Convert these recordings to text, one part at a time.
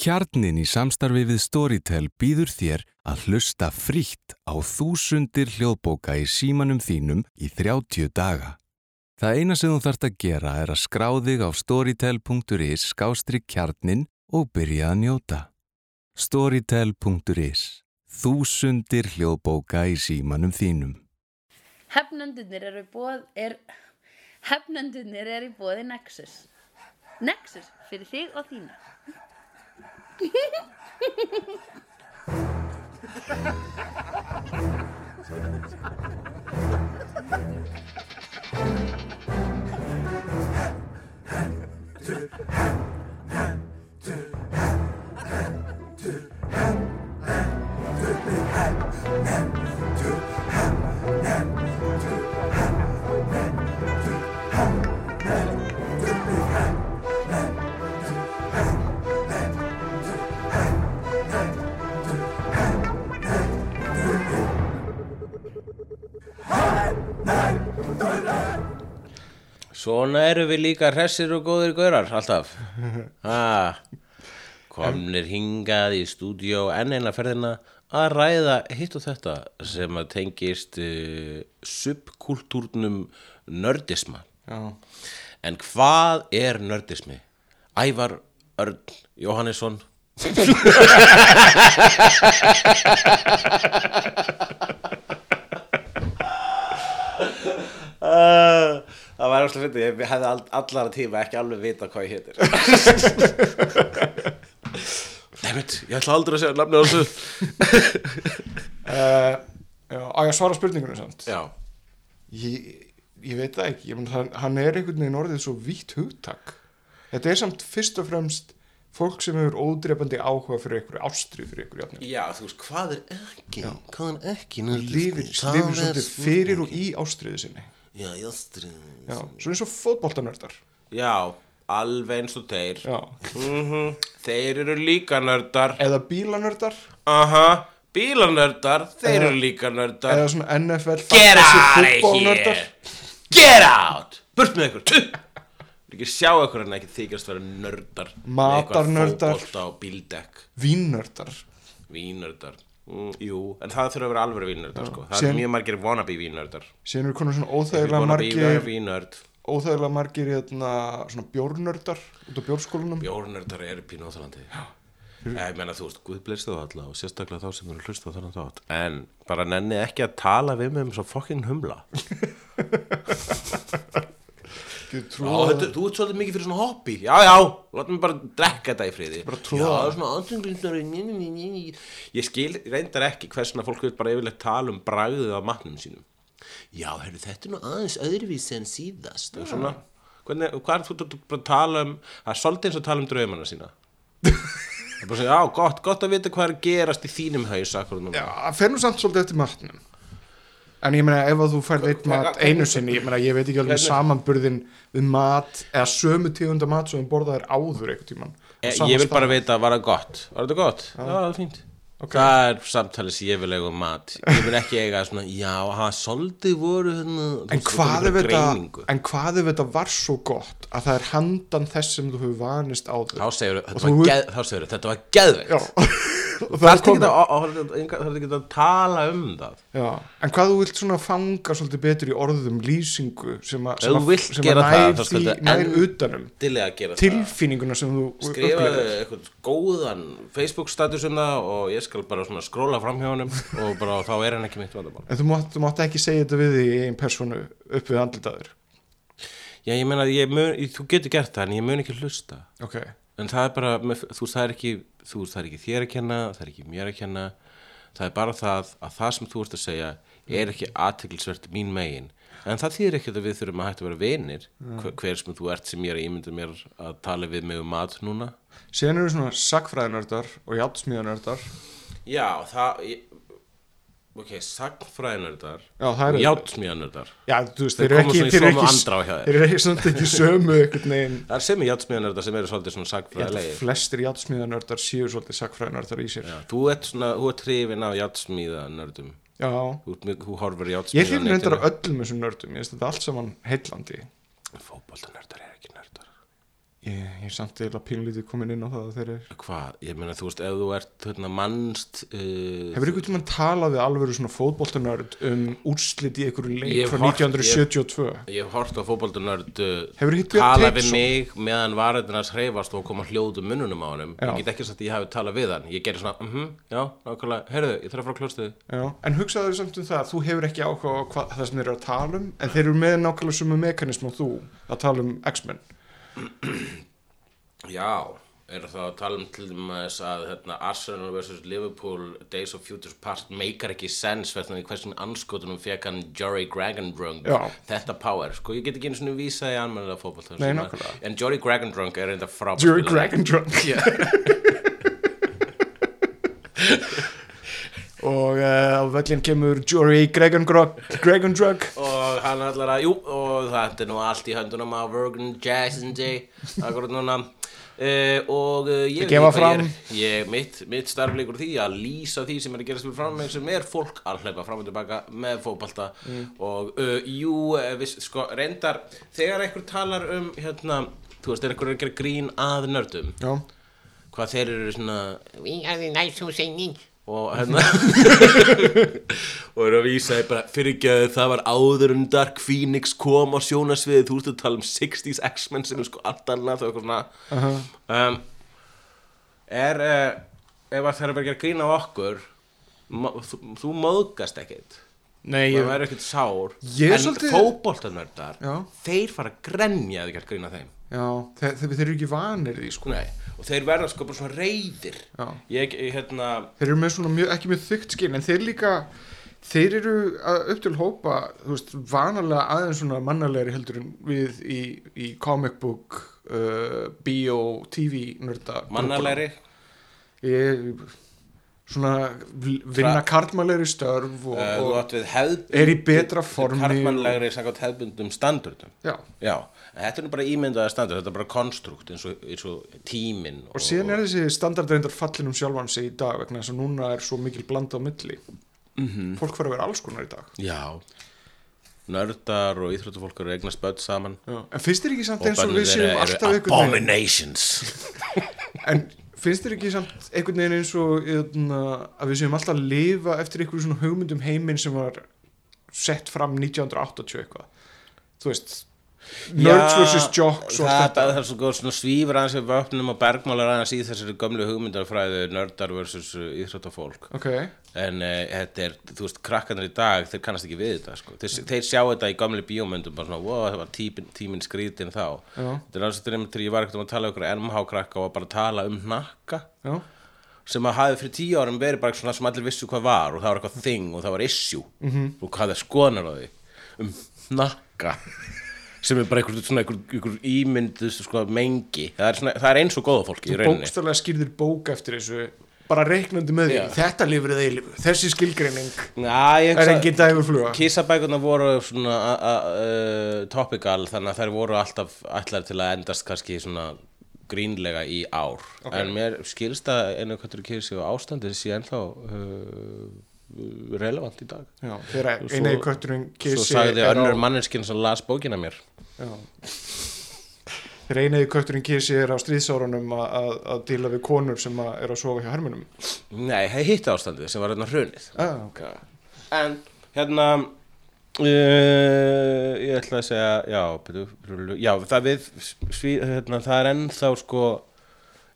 Kjarnin í samstarfi við Storytel býður þér að hlusta frítt á þúsundir hljóðbóka í símanum þínum í 30 daga. Það eina sem þú þarft að gera er að skrá þig á storytel.is skástri kjarnin og byrja að njóta. Storytel.is Þúsundir hljóðbóka í símanum þínum. Bóð, er, hefnendunir eru í bóði Nexus. Nexus fyrir þig og þína. Hand to hand, hand to hand, hand to hand, hand to hand. Svona eru við líka hressir og góðir gaurar alltaf. Ah, Komnir hingað í stúdíó enn eina ferðina að ræða hitt og þetta sem að tengist uh, subkultúrnum nördisma. Já. En hvað er nördismi? Ævar Örn Jóhannesson. Uh, það var alltaf fyndið, ég hefði all, allara tíma ekki alveg vita hvað ég heitir. Nefnt, ég ætla aldrei að segja nafnið á þessu Uh, á ég að svara spurningunum samt? Já, ég, ég veit það ekki, ég hann, hann er einhvern veginn orðið svo vítt hugtak. Þetta er samt fyrst og fremst fólk sem hefur ódrefandi áhuga fyrir einhverju ástrið fyrir einhverju jafnir já, þú veist, hvað er ekki, hvað er ekki? Lifir er svolítið fyrir og í ástriðu sinni Já, jástrið já, svo eins og fótboltanördar. Já, alveg eins og þeir. Já. mm Þeir eru líka nördar. Eða bílanördar. Aha, bílanördar, þeir Eða- eru líka nördar. eða svona NFL Get out Get out. Burt með ykkur. Vil ekki sjá ykkur en ekki þykjast vera nördar Matarnördar. vínnördar Vínördar mm, Jú, en það þurfa að vera alveg vínördar sko. Það Síðan- er mjög margir wannabe vínördar. Síðan eru konar svona óþægilega margir óþægilega margir hérna, svona bjórnördar út á bjórskólanum Bjórnördar eru pínu áþálandi Ég meina þú veist, Guð blessi þú alla og sérstaklega þá sem eru að hlusta á þannig þátt. En bara nenni ekki að tala við mig um svo fokkin humla þetta, þú ert svolítið mikið fyrir svona hobby. Já, já, látum mig bara drekka þetta í friði. Já, svona Ég skil reyndar ekki hversna fólk vil bara yfirleitt tala um bragðið á matnum sínum. Já, heyrðu, þetta er nú aðeins öðruvísi en síðast og svona. Hvernig, hvað er þú bara að tala um Það er svolítið eins og tala um draumana sína. Það er bara að segja, já, gott, gott að vita hvað er að gerast í þínum haus Já, nú samt svolítið eftir matnum En ég meina ef að þú færð eitt mat einu sinni, ég meina ég veit ekki alveg samanburðin við mat eða sömu tegunda mat sem þú borðaðir áður einhvern tíman Ég, Eh, ég vil bara vita, var það gott? Var þetta gott? Já, það er fínt Það er samtalið sem ég vil eiga um mat. Ég vil ekki eiga svona, já, hafa svolítið voru hérna En hvað, þetta en hvað ef þetta var svo gott að það er handan þess sem þú hefur vanist áður Þá segir Og þetta var geðveikt. Það það er ekki að, það tala um það? Já, en hvað þú vilt svona fanga svolítið betur í orðum lýsingu sem Ef sem vilt sem að það, nær, því, nær utanum það. tilfinninguna sem þú Skrifaðu upplifir. eitthvað góðan Facebook statusuna og ég skal bara svona skróla fram hjá honum og bara þá er hann ekki mitt vandamál. En þú mátt, þú mátt ekki segja þetta við því í einn personu upp við andlitaður? Já, ég meina, ég mun, ég, þú getur gert það en ég mun ekki hlusta. Ok, En það er bara, með, þú veist, það er ekki þú veist, það er ekki þér að kenna, það er ekki mér að kenna. Það er bara það að það sem þú ert að segja er ekki aðteglisvert mín megin, en það þýðir ekki að við þurfum að hægt að vera vinir hver, hver sem þú ert sem ég er að ímynda mér að tala við mig um mat núna. Síðan eru svona sagfræðinördar og játtsmíðanördar Já, það ég, ok, það og játsmíðanördar Já, þú veist, Þeir eru ekki, þeir eru ekki, þeir eru ekki, samt ekki sömu einhvern veginn. Það er sem í játsmíðanördar sem eru svolítið svona Ég sagfræðilegir flestir játtsmíðanördar séu svolítið sagfræðinördar í sér. Já, þú ert svona, þú ert hrifin af játsmíðanördum Já, Þú, þú horfir ég játsmíðan hlifin reyndar af öllum þessum nördum, ég veist þetta allt saman heillandi. Fótboltanördar. er ekki nördar ég, ég samt eða pínlítið komin inn á það að þeir eru Hvað, ég meina þú veist, ef þú ert hérna, mannst uh, Hefur einhvern tímann talað við alveg svona fótboltanörd um úrslit í einhverju leik frá hort- 1972? Ég hef hort á fótboltunörd uh, tala við mig meðan varðinars hreyfast og koma hljóðu mununum á Já. Ég get ekki sagt að ég hafi talað við hann. Ég gerir svona, mhm, já, nákvæmlega, heyrðu, ég þarf að frá klóstuði Já, en hugsaðu samt um það að þú hefur ekki áhuga á hvað, það sem þeir eru að tala um og Já, er það að tala um til dæmis að hérna, Arsenal vs. Liverpool Days of Futures Past meikar ekki sens hvernig hversin anskotunum fekk hann Jory Gragandrung Já. þetta power, sko, ég get ekki einu svona vísa í anmennlega fótboll Nei, nákvæmlega. en Jory Gragandrung er enda frábært Jerry Gragandrunk og uh, á völlin kemur Gragandrunk Gragandrunk og hann ætlar að, jú, og þetta er nú allt í höndunum á Virgin Jason Day akkurat núna. Uh, og uh, ég, veit hvað fram. ég, er- ég, mitt, mitt starfleikur því að lýsa því sem er að gerast fyrir fram mig sem er fólk að hlaupa fram og tilbaka með fótbalta og uh, jú, viss, sko, reyndar þegar einhver talar um hérna, þú veist, er einhver að gera grín að nördum Já, hvað þeir eru svona we are the nice who singing og hérna og eru að vísa þér bara fyrir ekki að það var áður en Dark Phoenix kom á sjónasviði þú ert að tala um 60s X-Men sem er sko allt annað og eitthvað svona. Um, er uh, ef að það er að vera að gera grín á okkur þú, þú móðgast ekkert. Nei, það verður ekkert sár. En svolítið- fótboltanördar Já. þeir fara að grenja að þið gert grín á þeim. Já þeir, þeir, þeir eru ekki vanir því sko. Nei, og þeir verða sko bara svona reyðir ég, ég hérna Þeir eru með svona mjög, ekki mjög þykkt skinn en þeir líka, þeir eru upp til hópa, þú veist, vanalega aðeins svona mannalegri heldur en við í, í comic book uh, bio, TV nörda mannalegri Ég, svona vinna kartmannlegri störf og, Uh, og átt við hefð er í betra formi kartmannlegri hefðbundum standardum. Já, já, þetta er nú bara ímyndaða standard þetta er bara konstrukt eins og, eins og tíminn og síðan er þessi standardreindar fallin um sjálfan sig í dag vegna þess að núna er svo mikil blanda á milli. -hmm. fólk fara að vera alls konar í dag. Já, nördar og íþróttufólk eru eignast börn saman. Já. en finnst þér ekki samt og eins og við séum alltaf einhvern veginn abominations. En finnst þér ekki samt einhvern veginn eins og eðna, að við séum alltaf að lifa eftir einhverju svona hugmyndum heiminn sem var sett fram 1980 eitthvað? Þú veist Nerds vs. Jocks og það, það, er svona svífur aðeins við vöpnum og bergmálar aðeins í þessari gömlu hugmyndarfræðu nördar versus uh, íþróttafólk. Ok, en uh, þetta er, þú veist, krakkarnir í dag þeir kannast ekki við þetta, sko. Þeir, þeir sjá þetta í gamli bíómyndum, bara svona, wow, það var tíminn, tíminn skrýtin þá. Þetta er alveg þetta þegar ég var ekkert um að tala um ykkur MH krakka og bara tala um hnakka. Já, sem að hafi fyrir tíu árum verið bara svona sem allir vissu hvað var og það var eitthvað thing og það var issue. Mhm. -hmm. og hvað er skonar á því. Um hnakka sem er bara einhver, svona einhver, einhver ímyndu sko, mengi, það er, svona, það er eins og góða fólki rauninni. bókstaflega skýrðir bók eftir þessu bara reiknandi með því, þetta lifur eða eilifu þessi skilgreining er hugsa- engin dægur fluga. Kissabækurna voru svona topical þannig að þær voru alltaf ætlar til að endast kannski svona grínlega í ár. En mér skilst að einu kvættur kissi og ástandið sé ennþá uh, relevant í dag já, þegar Svo- eina í kötturinn Svo kissi sagði er á- önnur manneskinn sem las bókina mér Já. Þegar einaði kötturinn Kissi er á stríðsárunum að, díla við konur sem er að sofa hjá hermunum. Nei, það hitt ástandið sem var hérna hrunið Ah, ok. En hérna uh, ég ætla að segja já, byrju, já það við sví, hérna, það er ennþá sko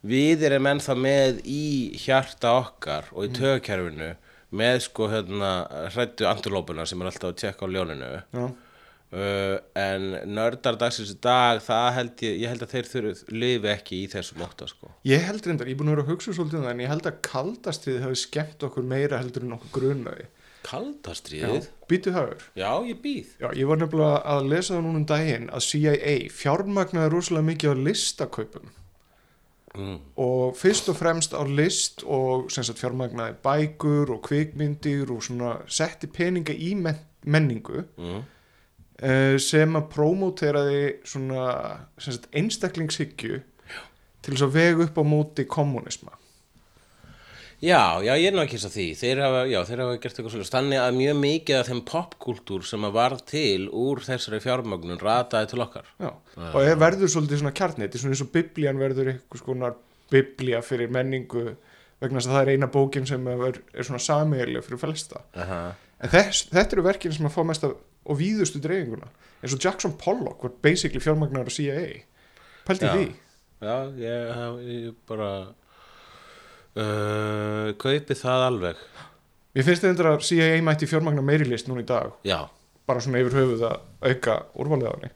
við erum ennþá með í hjarta okkar og í Mm. tögkerfinu með sko hérna hrættu antilópuna sem er alltaf að tjekka á ljóninu Já. uh, en nördar dagsins í dag það held ég, ég held að þeir þurfi lifi ekki í þessu móta sko Ég held reyndar, ég er búin að vera að hugsa svolítið um það en ég held að kaldastrið hafi skemmt okkur meira heldur en okkur grunaði. Kaldastriðið? Býtu það Já, ég býð Já, ég var nefnilega að lesa það núna um daginn að CIA fjármagnaði rosalega mikið á listakaupum mm. og fyrst og fremst á list og sagt fjármagnaði bækur og kvikmyndir og svona setti peninga í men menningu Mm. uh, sem að prómóteraði svona sagt, einstaklingshyggju til þess að vega upp á móti kommunisma Já, já, ég er nú ekki og því. Þeir hafa, já, þeir hafa gert eitthvað svolítið þannig að mjög mikið af þeim popkúltúr sem að varð til úr þessari fjármögnun rataði til okkar. Já, og ef verður svolítið svona kjarni þetta er svona eins og biblían verður eitthvað skonar biblía fyrir menningu vegna þess að það er eina bókin sem er, er svona sameigileg fyrir flesta. Aha. en þess, þetta eru verkin sem að fá mest af og víðustu dreifinguna. Eins og Jackson Pollock var basically fjármagnar á CIA pælti Já. því? Já, ég, ég bara uh, kaupi það alveg. Mér finnst þetta að CIA mætti fjármagnar meiri list núna í dag. Já, bara svona yfir höfuð að auka henni.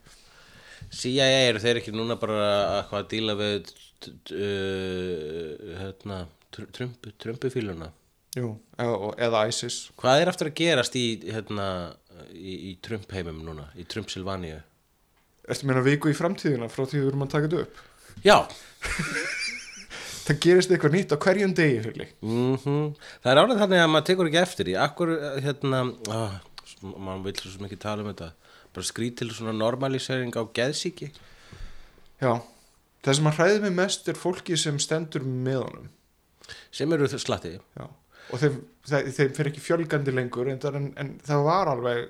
CIA eru þeir ekki núna bara að hvað að díla við uh, hérna, tr- Trump, Trumpufíluna Jú, eða, eða ISIS. Hvað er aftur að gerast í, hérna, í, í Trump heimum núna, í Trump Silvaníu? Ertu meina viku í framtíðina frá því við erum að taka þetta upp? Já, Það gerist eitthvað nýtt á hverjum degi mm það er árið þannig að maður tekur ekki eftir í Akkur, hérna, ah, mann vil svo mikið tala um þetta. Bara skrít til svona normalisering á geðsíki. Já, það sem að hræði mig mest er fólki sem stendur með honum. Sem eru slatti Já, og þeim, þeim, þeim fyrir ekki fjölgandi lengur en, en, en það var alveg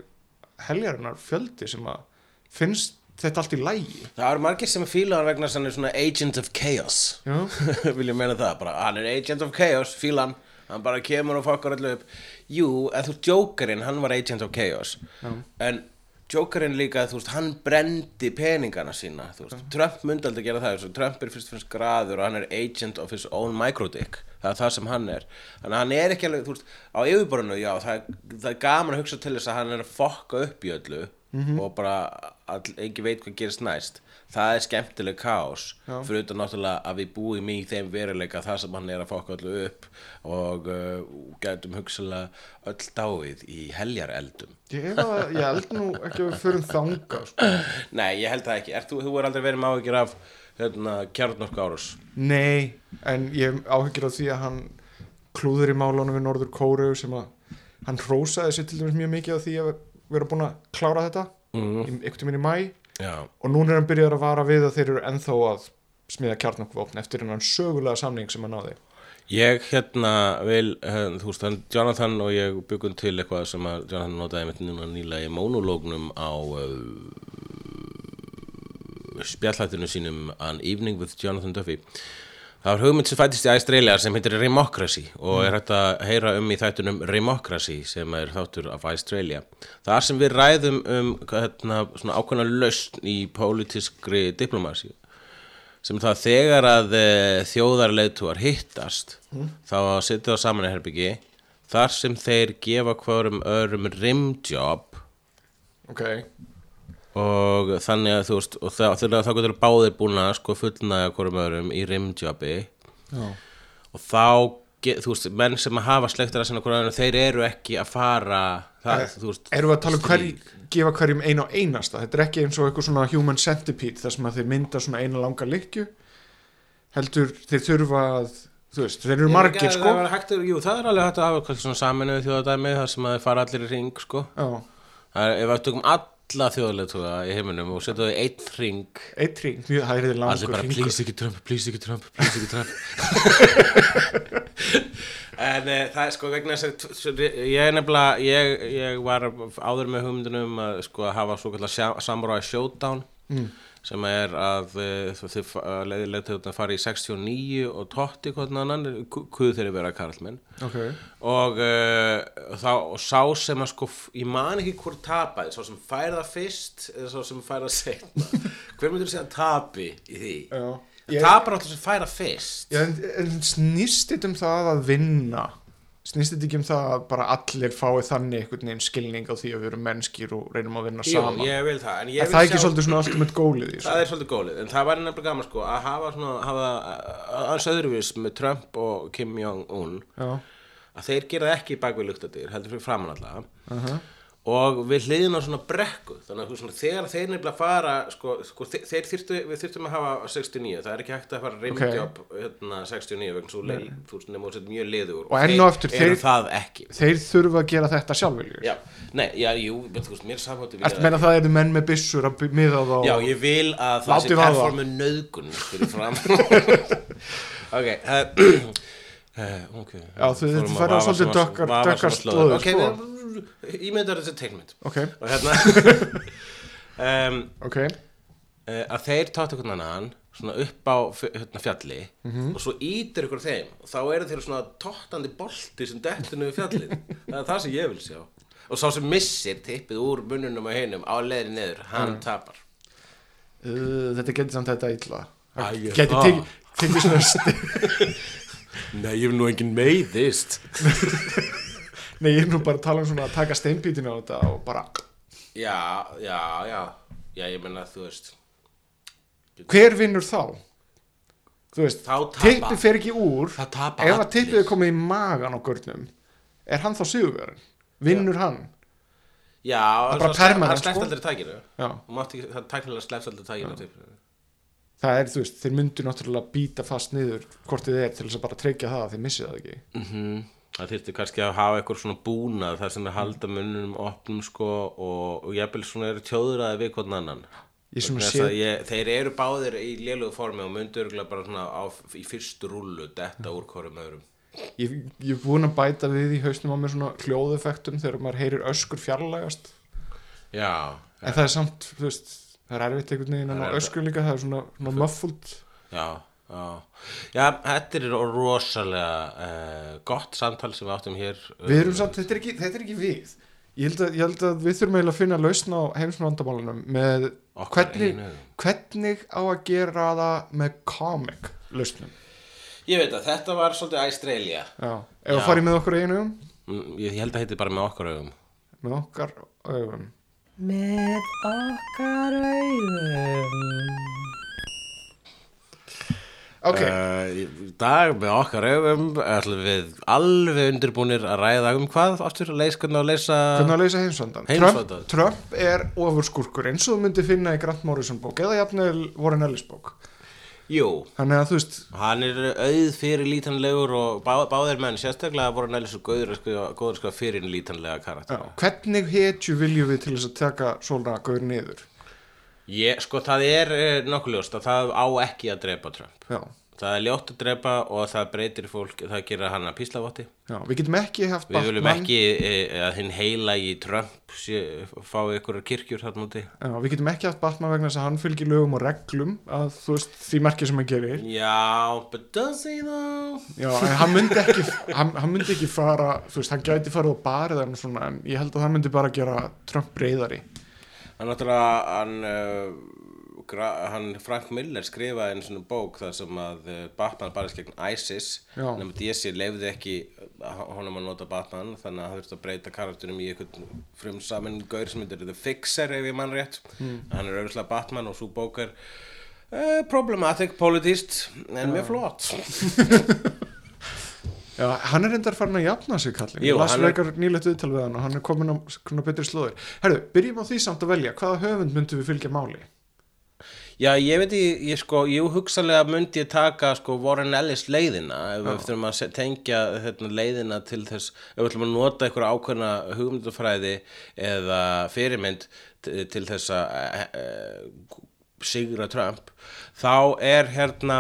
heljarinnar fjöldi sem að finnst þetta allt í lægi Það eru margir sem fíla hann vegna hann er svona agent of chaos. Vil ég meina það, bara hann er agent of chaos fíla hann, hann bara kemur og fokkar allir upp. Jú, en þú Jokerinn hann var agent of chaos. Já. en Jokerinn líka, þú veist, hann brendi peningana sína, veist, Trump myndi aldrei gera það, Trump er fyrst og fyrst graður og hann er agent of his own microdick. Það er það sem hann er, þannig að hann er ekki alveg, þú veist, á yfirborðinu, já, það það er gaman að hugsa til þess að hann er að fokka upp í öllu og bara all, engin veit hvað gerist næst. Það er skemmtileg kaos Já. fyrir utan náttúrulega að við búum í þeim veruleika það sem hann er að fokka öllu upp og uh, gætum hugsalega öll dáið í heljareldum. Ég, efa, ég held nú ekki að við förum þanga sko. Nei, ég held það ekki, er, þú, þú er aldrei verið með áhyggjur af hérna, kjarnorku árus Nei, en ég áhyggjur af því að hann klúður í málunum við Norður Kóru sem að hann hrósaði sér til dæmis mjög mikið af því að vera búin að klára þetta mm. einhvern tíminn í mæ Já, og núna er hann byrjað að vara við að þeir eru ennþá að smiða kjarnokvopn eftir hennan sögulega samning sem hann náði. Ég hérna vil, uh, þú veist, hann, Jonathan og ég byggum til eitthvað sem að Jonathan notaði mitt núna nýlega í monológnum á uh, spjallhættinu sínum An Evening with Jonathan Duffy Það var hugmynd sem fættist í Australia sem heitir Remocracy og er hægt að heyra um í þættunum Remocracy sem er þáttur af Australia. Það sem við ræðum um hérna, ákveðna lausn í pólitískri diplomasi sem það þegar að e, þjóðarleiðtúar hittast þá að setja það saman í herbyggi þar sem þeir gefa hverjum öðrum rimjob ok, og þannig að þú veist og þegar þá getur báðir búin að sko fullnaða hverjum öðrum í já, og þá, get, þú veist, menn sem að hafa sleiktar að sinna hverjum öðrum, þeir eru ekki að fara það, Eh, þú veist erum við að tala um hver, gefa hverjum einu á einasta? Þetta er ekki eins og eitthvað svona human centipede þar sem að þeir mynda svona eina langa likju heldur þeir þurfa að þú veist, þeir eru margir það, sko. er hægt, jú, það er alveg hægt að hafa svona saminuð þjóðadæmi þar sem að þeir fara allir í ring sko. það er, ef við tökum alla þjóðarleiðtúa í heiminum og setja þau einn ring eitt ring, mjög, er þið allir langur bara hringur. please ekki Trump, please ekki Trump, please ekki Trump. En e, það er sko vegna þess að ég er nefnilega ég, ég var áður með hugmyndunum að sko að hafa svo kallar Samurai Showdown sem er að e, til að fara í 69 og Totti hvernig annan kuð þeirri vera karlmenn ok, og, uh, þá, og sá sem að sko ég man ekki hvort tapaði sá sem fær það fyrst eða sá sem fær það setna hver myndir þú segja tapi í því? Já. Tapar alltaf sem fær það fyrst. Já, en, en snýst þetta um það að vinna snýst þetta ekki um það að bara allir fái þannig einhvern veginn skilning á því að við erum mennskir og reynum að vinna Jú, saman? ég vil það en ég er vil það ekki sjá- svolítið svona allt um eitt gólið í það er svolítið gólið en það væri nefnilega gaman sko að hafa svona hafa aðeins öðruvís með Trump og Kim Jong-un. Að þeir gera ekki bak við luktadyr heldur fyrir framan alltaf uh -huh. Og við hliðin á svona brekku. Þannig að þegar þeir nefnilega fara sko, sko, þeir, þeir þyrftu, við þyrftum að hafa 69, það er ekki hægt að fara reymdjóp hérna 69 vegna svo leið, þú nema þú sett mjög liður Og enn og aftur, eru þeir- það ekki. þeir þurfa að gera þetta sjálfviljur já, nei, já, jú, menn veist, mér að meina að það eru menn með byssur að miða þá Já, ég vil að það sé performu nöðgun fyrir fram Ok uh, Eh, ok. Já, þú- þetta að færi á svolítið dökkar- dökkar slóðir, Ok, sko. við- ímyndar þessi teikmynd. ok, Og hérna, um, ok uh, að þeir tátt einhvern annan svona upp á hérna, fjalli Mhm. og svo ítir ykkur þeim og þá eru þeir svona tottandi bolti sem dettur niður fjallið það er það sem ég vil sjá og sá sem missir tippið úr munnunum og hinum á leiðin niður, hann Mhm. tapar uh, þetta getur samt þetta illa Æ, getur ah. tekið svona Nei, ég vil nú enginn meiðist nei, ég er nú bara að tala um svona að taka steinbítinu á þetta og bara Já, já, já Já, ég menna þú veist hver vinnur þá? þú veist, tippið fer ekki úr Það tapa ef að tippið er komið í magan á görnum er hann þá sigurverðin? vinnur hann? Já, er bara permanent, hann sleppst sko. aldrei tækinu Já. það tæknilega sleppst aldrei tækinu það er, þú veist, þeir myndu náttúrulega býta fast niður hvort þið er til þess að bara tryggja það að þið missið það ekki. Mhm. Það þyrfti kannski að hafa eitthvað svona búnað þar sem að halda munnum opnum sko og, og jafnvel svona eru tjóðraði við hvern annan. Ég sé- að ég, þeir eru báðir í lélugu formi og myndu örgulega bara svona á, í fyrstu rullu detta úr hvorum öðrum. Ég, ég er búin að bæta við í hausnum á mér svona hljóðeffektum þegar maður heyrir öskur fjarlægast. Já, en það er samt, þú veist það er erfitt einhvern veginn en Það á er öskur líka það er svona, svona muffled. Já, já. Já, þetta er rosalega uh, gott samtal sem við áttum hér við erum samt, þetta er ekki, þetta er ekki við. Ég held, að, ég held að við þurfum eiginlega að finna lausn á heimsvandamálunum með hvernig, hvernig á að gera það með comic lausnum? Ég veit að þetta var svolítið já, ef Já. að farið með okkur einu Mm, Ég, held að heiti bara með okkar augum. Með okkar augum Með okkar augum. Ok, Uh, í dag með okkar augum ætlum við alveg undirbúnir að ræða um hvað aftur að leysa hvernig að leysa hvernig að leysa heimsvandan. Trump, Trump er ofurskurkur eins og þú myndir finna í Grant Morrison bók eða jafnvel Warren Ellis bók Jú, þannig að þú veist, hann er auð fyrir lítanlegur og bá, báðir menn sérstaklega voru næli svo góður að skrifa, góður fyrir lítanlega já, karakter hvernig hetju viljum við til þess að taka svona gaur niður? Ég, sko það er eh, nokkuð ljóst að það á ekki að drepa Trump. Já, Það er ljótt að drepa og það breytir fólk, það gerir hann að píslavotti við getum ekki haft Við viljum ekki e, að hinn heila í Trump sé, fá ykkur kirkjur þarna úti. Já, við getum ekki haft Batman vegna þess að hann fylgir lögum og reglum að þú veist, því merkið sem hann gerir. Já, but does he though? já, hann myndi ekki hann, hann myndi ekki fara, þú veist, hann gæti farið á barið en svona, en ég held að hann myndi bara gera Trump breyðari Hann náttúrulega, hann, uh, hann Frank Miller skrifaði einu svona bók þar sem að uh, Batman barist gegn ISIS. Nema DC lefði ekki uh, honum að nota Batman þannig að hann þurfti að breyta karakterum í einhvern frumsamin gaur sem heitir The Fixer ef ég mann rétt. Hann er auðvitað Batman og svo bók er uh, problematic politist en mjög flott. Já, hann er endar farin að jafna sig kallin Jú, las hann er- nýlegt viðtal við hann og hann er komin á betri slóðir. Herðu, byrjum á því samt að velja. Hvaða höfund myndum við fylgja máli Já, ég veit ég, ég sko, jú hugsalega myndi ég taka sko Warren Ellis leiðina ef við þurfum að tengja hérna, leiðina til þess, ef við ætlum að nota einhverja ákveðna hugmyndafræði eða fyrirmynd til þess að e, e, sigra Trump þá er hérna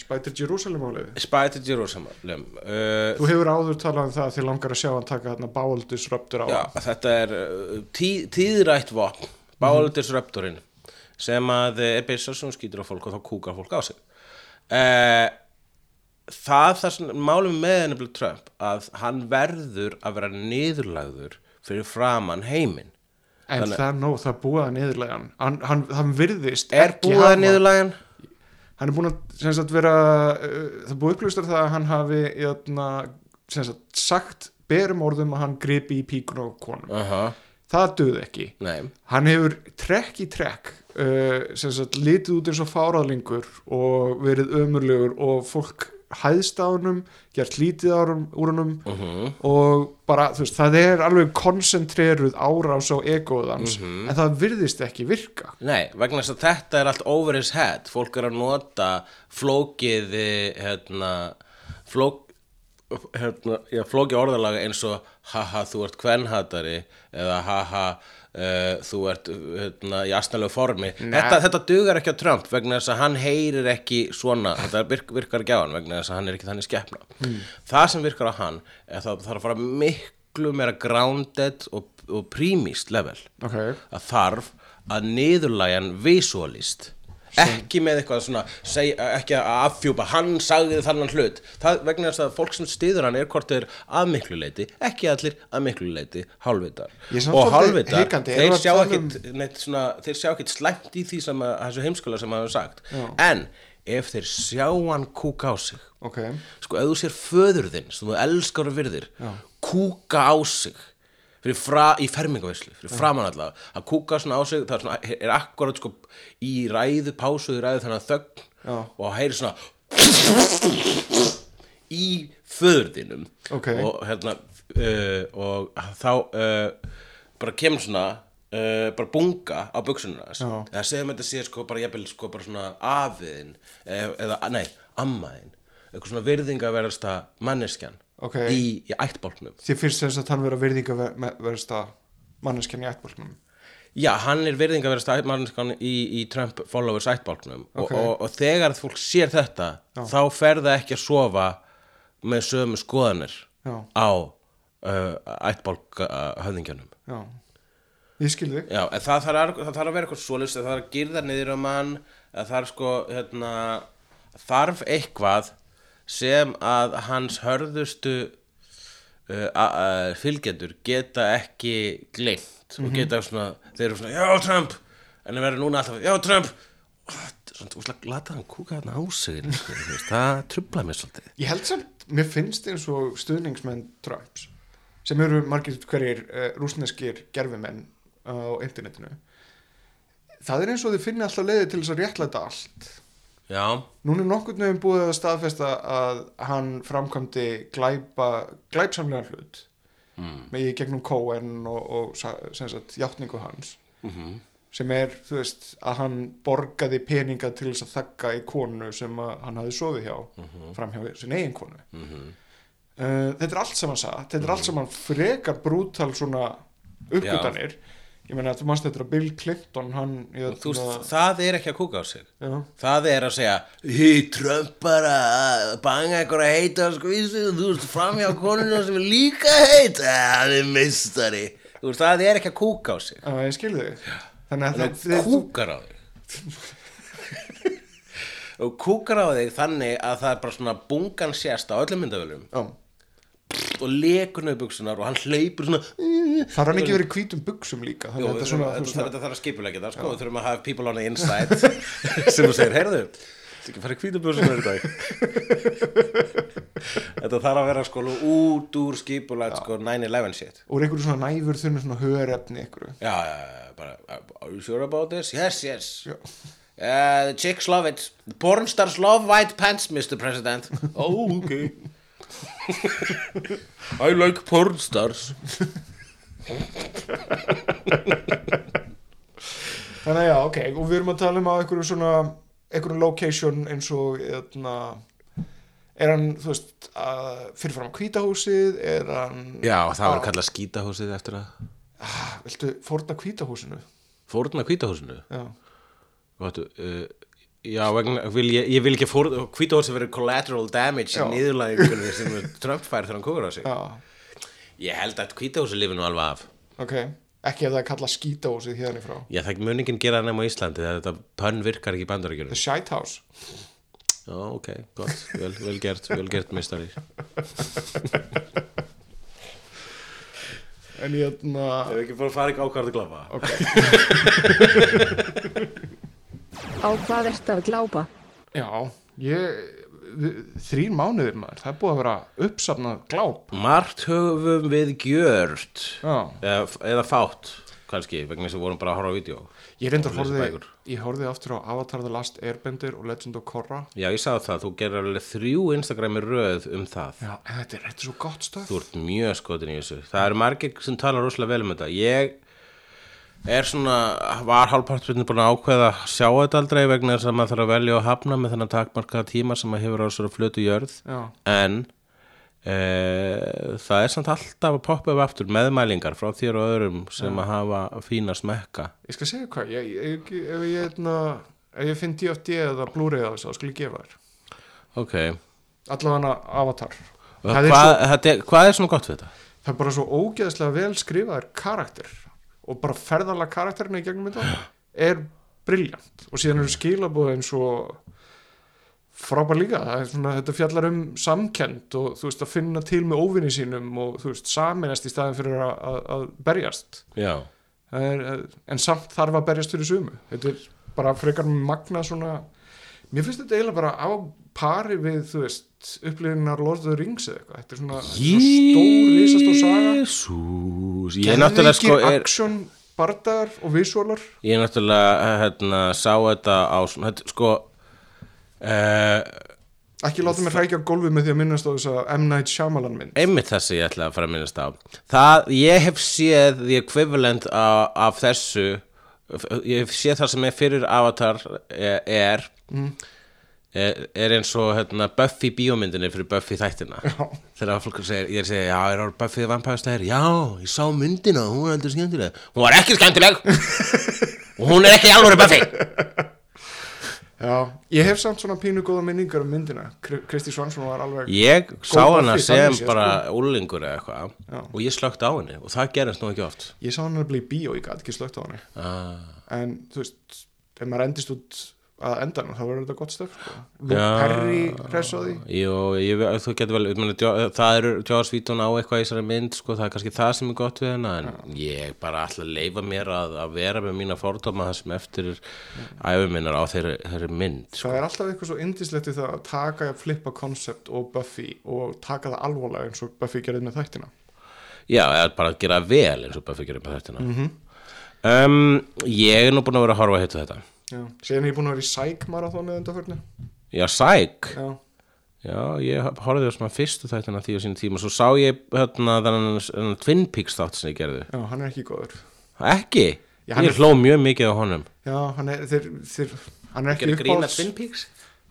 Spætir Jerusalem álið Spæti Jerusalem uh, Þú hefur áður talað um það að þið langar að sjá hann taka þarna Bowel Disruptor á Já, þetta er tí, tíðrætt vopn, báldisröpturinn sem að eh, er byssar sem skýtur á fólk og þá kúkar fólk á sig uh, það það sem málum með ennabli Trump að hann verður að vera niðurlagður fyrir framann heiminn En Þannig- það er nóg, það búið að niðurlega hann hann, hann, virðist er hafa- niðurlægjan? Hann er búin að sagt, vera uh, það búið upplustar það að hann hafi jötna, sem sagt, sagt berum orðum að hann gripi í píkun og konum Uh -huh. Það döði ekki. Nei, hann hefur trekk í trekk uh, sem sagt litið út eins og fáraðlingur og verið ömurlegur og fólk hæðst á honum gert lítið á honum, úr honum uh og bara, þú veist, það er alveg koncentreruð árás á egoð hans Mhm. en það virðist ekki virka. Nei, vegna þess að þetta er allt over his head. Fólk er að nota flókið eh, hérna, flók hérna, já, flóki orðalaga eins og haha þú ert kvenhatari eða haha uh, þú ert hérna, í astnalegu formi. Þetta, þetta dugar ekki á Trump vegna þess að hann heyrir ekki svona þetta virk, virkar ekki á hann vegna þess að hann er ekki þannig skeppna það sem virkar á hann er það þarf að fara miklu meira grounded og, og prímist level. Ok, að þarf að niðurlægjan visualist ekki með eitthvað svona seg, ekki að affjúpa, hann sagði þannan hlut. Það vegna þess að fólk sem stiður hann er hvort þeir að miklu leiti ekki allir að miklu leiti hálfvitar. Og hálfvitar, þeir að sjá tala um- ekkit neitt svona, þeir sjá ekkit slæmt í því sem að, þessu heimskóla sem hafa sagt. Já. en ef þeir sjá hann kúka á sig ok. sko, ef þú sér föður þinn sem þú elskar og virðir kúka á sig fyrir fra, í fermingavislu, fyrir framan allavega að kúka svona á sig, það er, svona, er akkurat sko í ræðu, pásu í ræðu þannig að þögn Já. og heyri svona í föður þínum Ok. og hérna uh, og þá uh, bara kemur svona uh, bara bunga á Já. eða segjum þetta sé sko bara jafnvel sko bara svona afiðin eða, eða nei, ammaðin eitthvað svona virðingaverðasta manneskjan Ok. í, í ættbálknum. Þið finnst þess að hann vera virðinga verðsta manneskjan í ættbólknum Já, hann er virðingaverðasta manneskjan í, í Trump followers ættbálknum. Ok. og, og, og þegar fólk sér þetta þá fer það ekki að sofa með sömu skoðanir Já. á uh, ættbálk höfðingjanum já, ég skil þig. Já, en það þarf, að, þarf að vera eitthvað svoleiðis það þarf að girða niður um hann það þarf sko, hérna þarf eitthvað sem að hans hörðustu uh, fylgjendur geta ekki gleymt og geta svona, þeir eru svona, já Trump! En það verður núna alltaf, já Trump! Lata hann kúka þarna á sig það trublaði mér svolítið. Ég held samt, mér finnst eins og stuðningsmenn Trumps sem eru margir hverjir uh, rúsneskir gerfimenn á internetinu það er eins og þið finna alltaf leiði til þess að réttlæta allt Já, Núna er nokkurn veginn búið að staðfesta að hann framkvæmdi glæpa, glæpsamlega hlut mm. með í gegnum Cohen og, og sa- sem sagt játningu hans. Mhm. sem er, þú veist, að hann borgaði peninga til þess að þakka í konu sem hann hafði sofið hjá Mhm. fram hjá sin eigin konu. Uh, þetta er allt saman satt. Þetta er allt saman frekar brútal svona uppgötanir ég meina að þú manst þetta að Bill Clinton hann, þú veist, það er ekki að kúka á sig. Já, Það er að segja Hei, Trump bara að banga einhverja heita skvísu og þú veist framhjá konuna sem er líka heit. Það er mistari Þú það er ekki að kúka á sig. Já, ég skilði þig. Þannig að Það þið- kúkar á þig. Og kúkar á þig þannig að það er bara svona bungan sérst á öllum myndavölum og lekur nöðu buksunar og hann hleypur svona Það er hann ekki verið í hvítum buksum líka að þetta þetta er svona, þetta svona þarf að skipulegja það, sko, við þurfum að hafa people on the inside sem þú segir, heyrðu, þetta ekki fara í hvítabjóðsum í dag. Þetta þarf að vera sko út úr skipulegja sko 9-11 shit. Og er einhverju svona næfur þunni svona hörefni einhverju. Já, bara, are you sure about this? Yes, yes. Já. Uh, the chicks love it. The porn stars love white pants, Mr. President. Oh, okay I like porn stars Þannig að já, ok Og við erum að tala um að einhverju svona einhverju location eins og eðna, er hann, þú veist að fyrirfram á hvítahúsið er hann Já, það var Ah. kallað skítahúsið eftir að ah, Viltu fórna hvítahúsinu? Fórna hvítahúsinu Já, Vatu, uh, Já, vegna, vil ég, ég vil ekki fór hvítahúsið verið collateral damage í niðurlæðingunni sem Trump fær þegar hann kúkur á sig. Já, Ég held að hvítahúsið lifi nú alveg af. Ok Ekki ef það er kallað skítahúsið hérna í frá. Já, það mun ekki gera það nema á Íslandi þegar þetta pönn virkar ekki í The bandaríkjörnum Shite House. Já, ok, gott, vel, vel gert, vel gert mistari En ég hérna Ef ekki bara fara ekki ákvært að glafa Ok, Á hvað ertu að glápa? já, ég Þrír mánuðir maður, það er búið að vera uppsafnað gláp. Margt höfum við gjört. Já, eða, eða fátt, kannski vegna þess að við vorum bara að horfa á vídeo. Ég horfði bækur. Ég horfði aftur á Avatar The Last Airbender og Legend of Korra. Já, ég sagði það, þú gerir alveg þrjú Instagrami röð um það. Já, en þetta er, þetta er svo gott stöð Þú ert mjög skotin í þessu. Það eru margir sem tala rosalega vel um þetta. Ég er svona var hálfpartspilni búin að ákveða að sjá þetta aldrei vegna þess að maður þarf að velja og hafna með þennan takmarkaða tíma sem maður hefur á svona flötu jörð Já, en Uh, það er samt alltaf að poppa upp aftur meðmælingar frá þér og öðrum sem að hafa fína smekka Ég skal segja hvað, ég, ég, ef ég, hérna, ef ég finn DFD eða Blu-ray þessu, þá skal ég gefa þér. ok, Allavega Avatar. hvað, þetta er, hvað er svona gott við þetta? Það er bara svo ógeðslega vel skrifaðir karakter og bara ferðarlega karakterina í gegnum þetta er briljant og síðan eru skilabóð eins og frábær líka, svona, þetta fjallar um samkend og þú veist að finna til með óvinni sínum og þú veist saminast í staðin fyrir að, að, berjast. Er, en samt þarf að berjast fyrir sumu. Þetta er bara frekar magna svona. Mér finnst þetta eiginlega bara á pari við þú veist upplifinar Lord of the Rings eða eitthvað. Þetta er svona, svona stór, risastór saga. Jésús er, action, bardagar og visuálar ég er náttúrulega hérna, sá þetta á þetta, sko uh, ekki láta mig hrækja gólfið með því að minnast á þess að M. Night Shyamalan mynd. Einmitt þessi ég ætla að fara að minnast á. Það, ég hef séð the equivalent af, af þessu ég hef séð það sem er fyrir Avatar er er, er, er eins og hérna, Buffy bíómyndinni fyrir Buffy þættina. Já. þegar fólk segir, ég er segja, já, er Buffy vampæðastæðir, já, ég sá myndina hún var heldur skemmtileg, hún var ekki skemmtileg. Og hún er ekki alveg Buffy. Já, ég hef samt svona pínu góða minningar um myndina. Kri- Kristi Svansson var alveg ég sá hana sem séð, bara sko. úlingur eða eitthvað og ég slögt á henni og það gerist nú ekki oft. Ég sá hann að bli í bíó, ég gæti ekki slögt á hann ah. En þú veist, ef maður endist út að endanum þá verður þetta gott stöf sko. Luke Já. Perry hress á því Jú, ég, þú getur vel, meni, það eru Whedon á eitthvað í þessari mynd, sko, það er kannski það sem er gott við hennar, en ég bara að leifa mér að, að vera með mína fordóma það sem eftir æfuminnar á þeirri, þeirri mynd, sko. Það er alltaf eitthvað svo indislegt við það að taka flippa koncept og Buffy og taka það alvorlega eins og Buffy gerði með þættina Já, eða bara að gera vel eins og Buffy gerir með þetta. um, ég er nú búin að vera að horfa að heitu þetta. Já. Síðan er ég búin að vera í Psych marathónu undanförnu Já, Psych, Já, já, ég horfði á svona fyrstu þættina því á sín tíma, svo sá ég hérna þennan Twin Peaks þátt sem ég gerði. já, hann er ekki góður Ekki? Já, hann ég er- hló mjög mikið á honum. Já, hann er, þeir, þeir, hann er ekki Gerði grína uppáhalds- Twin Peaks?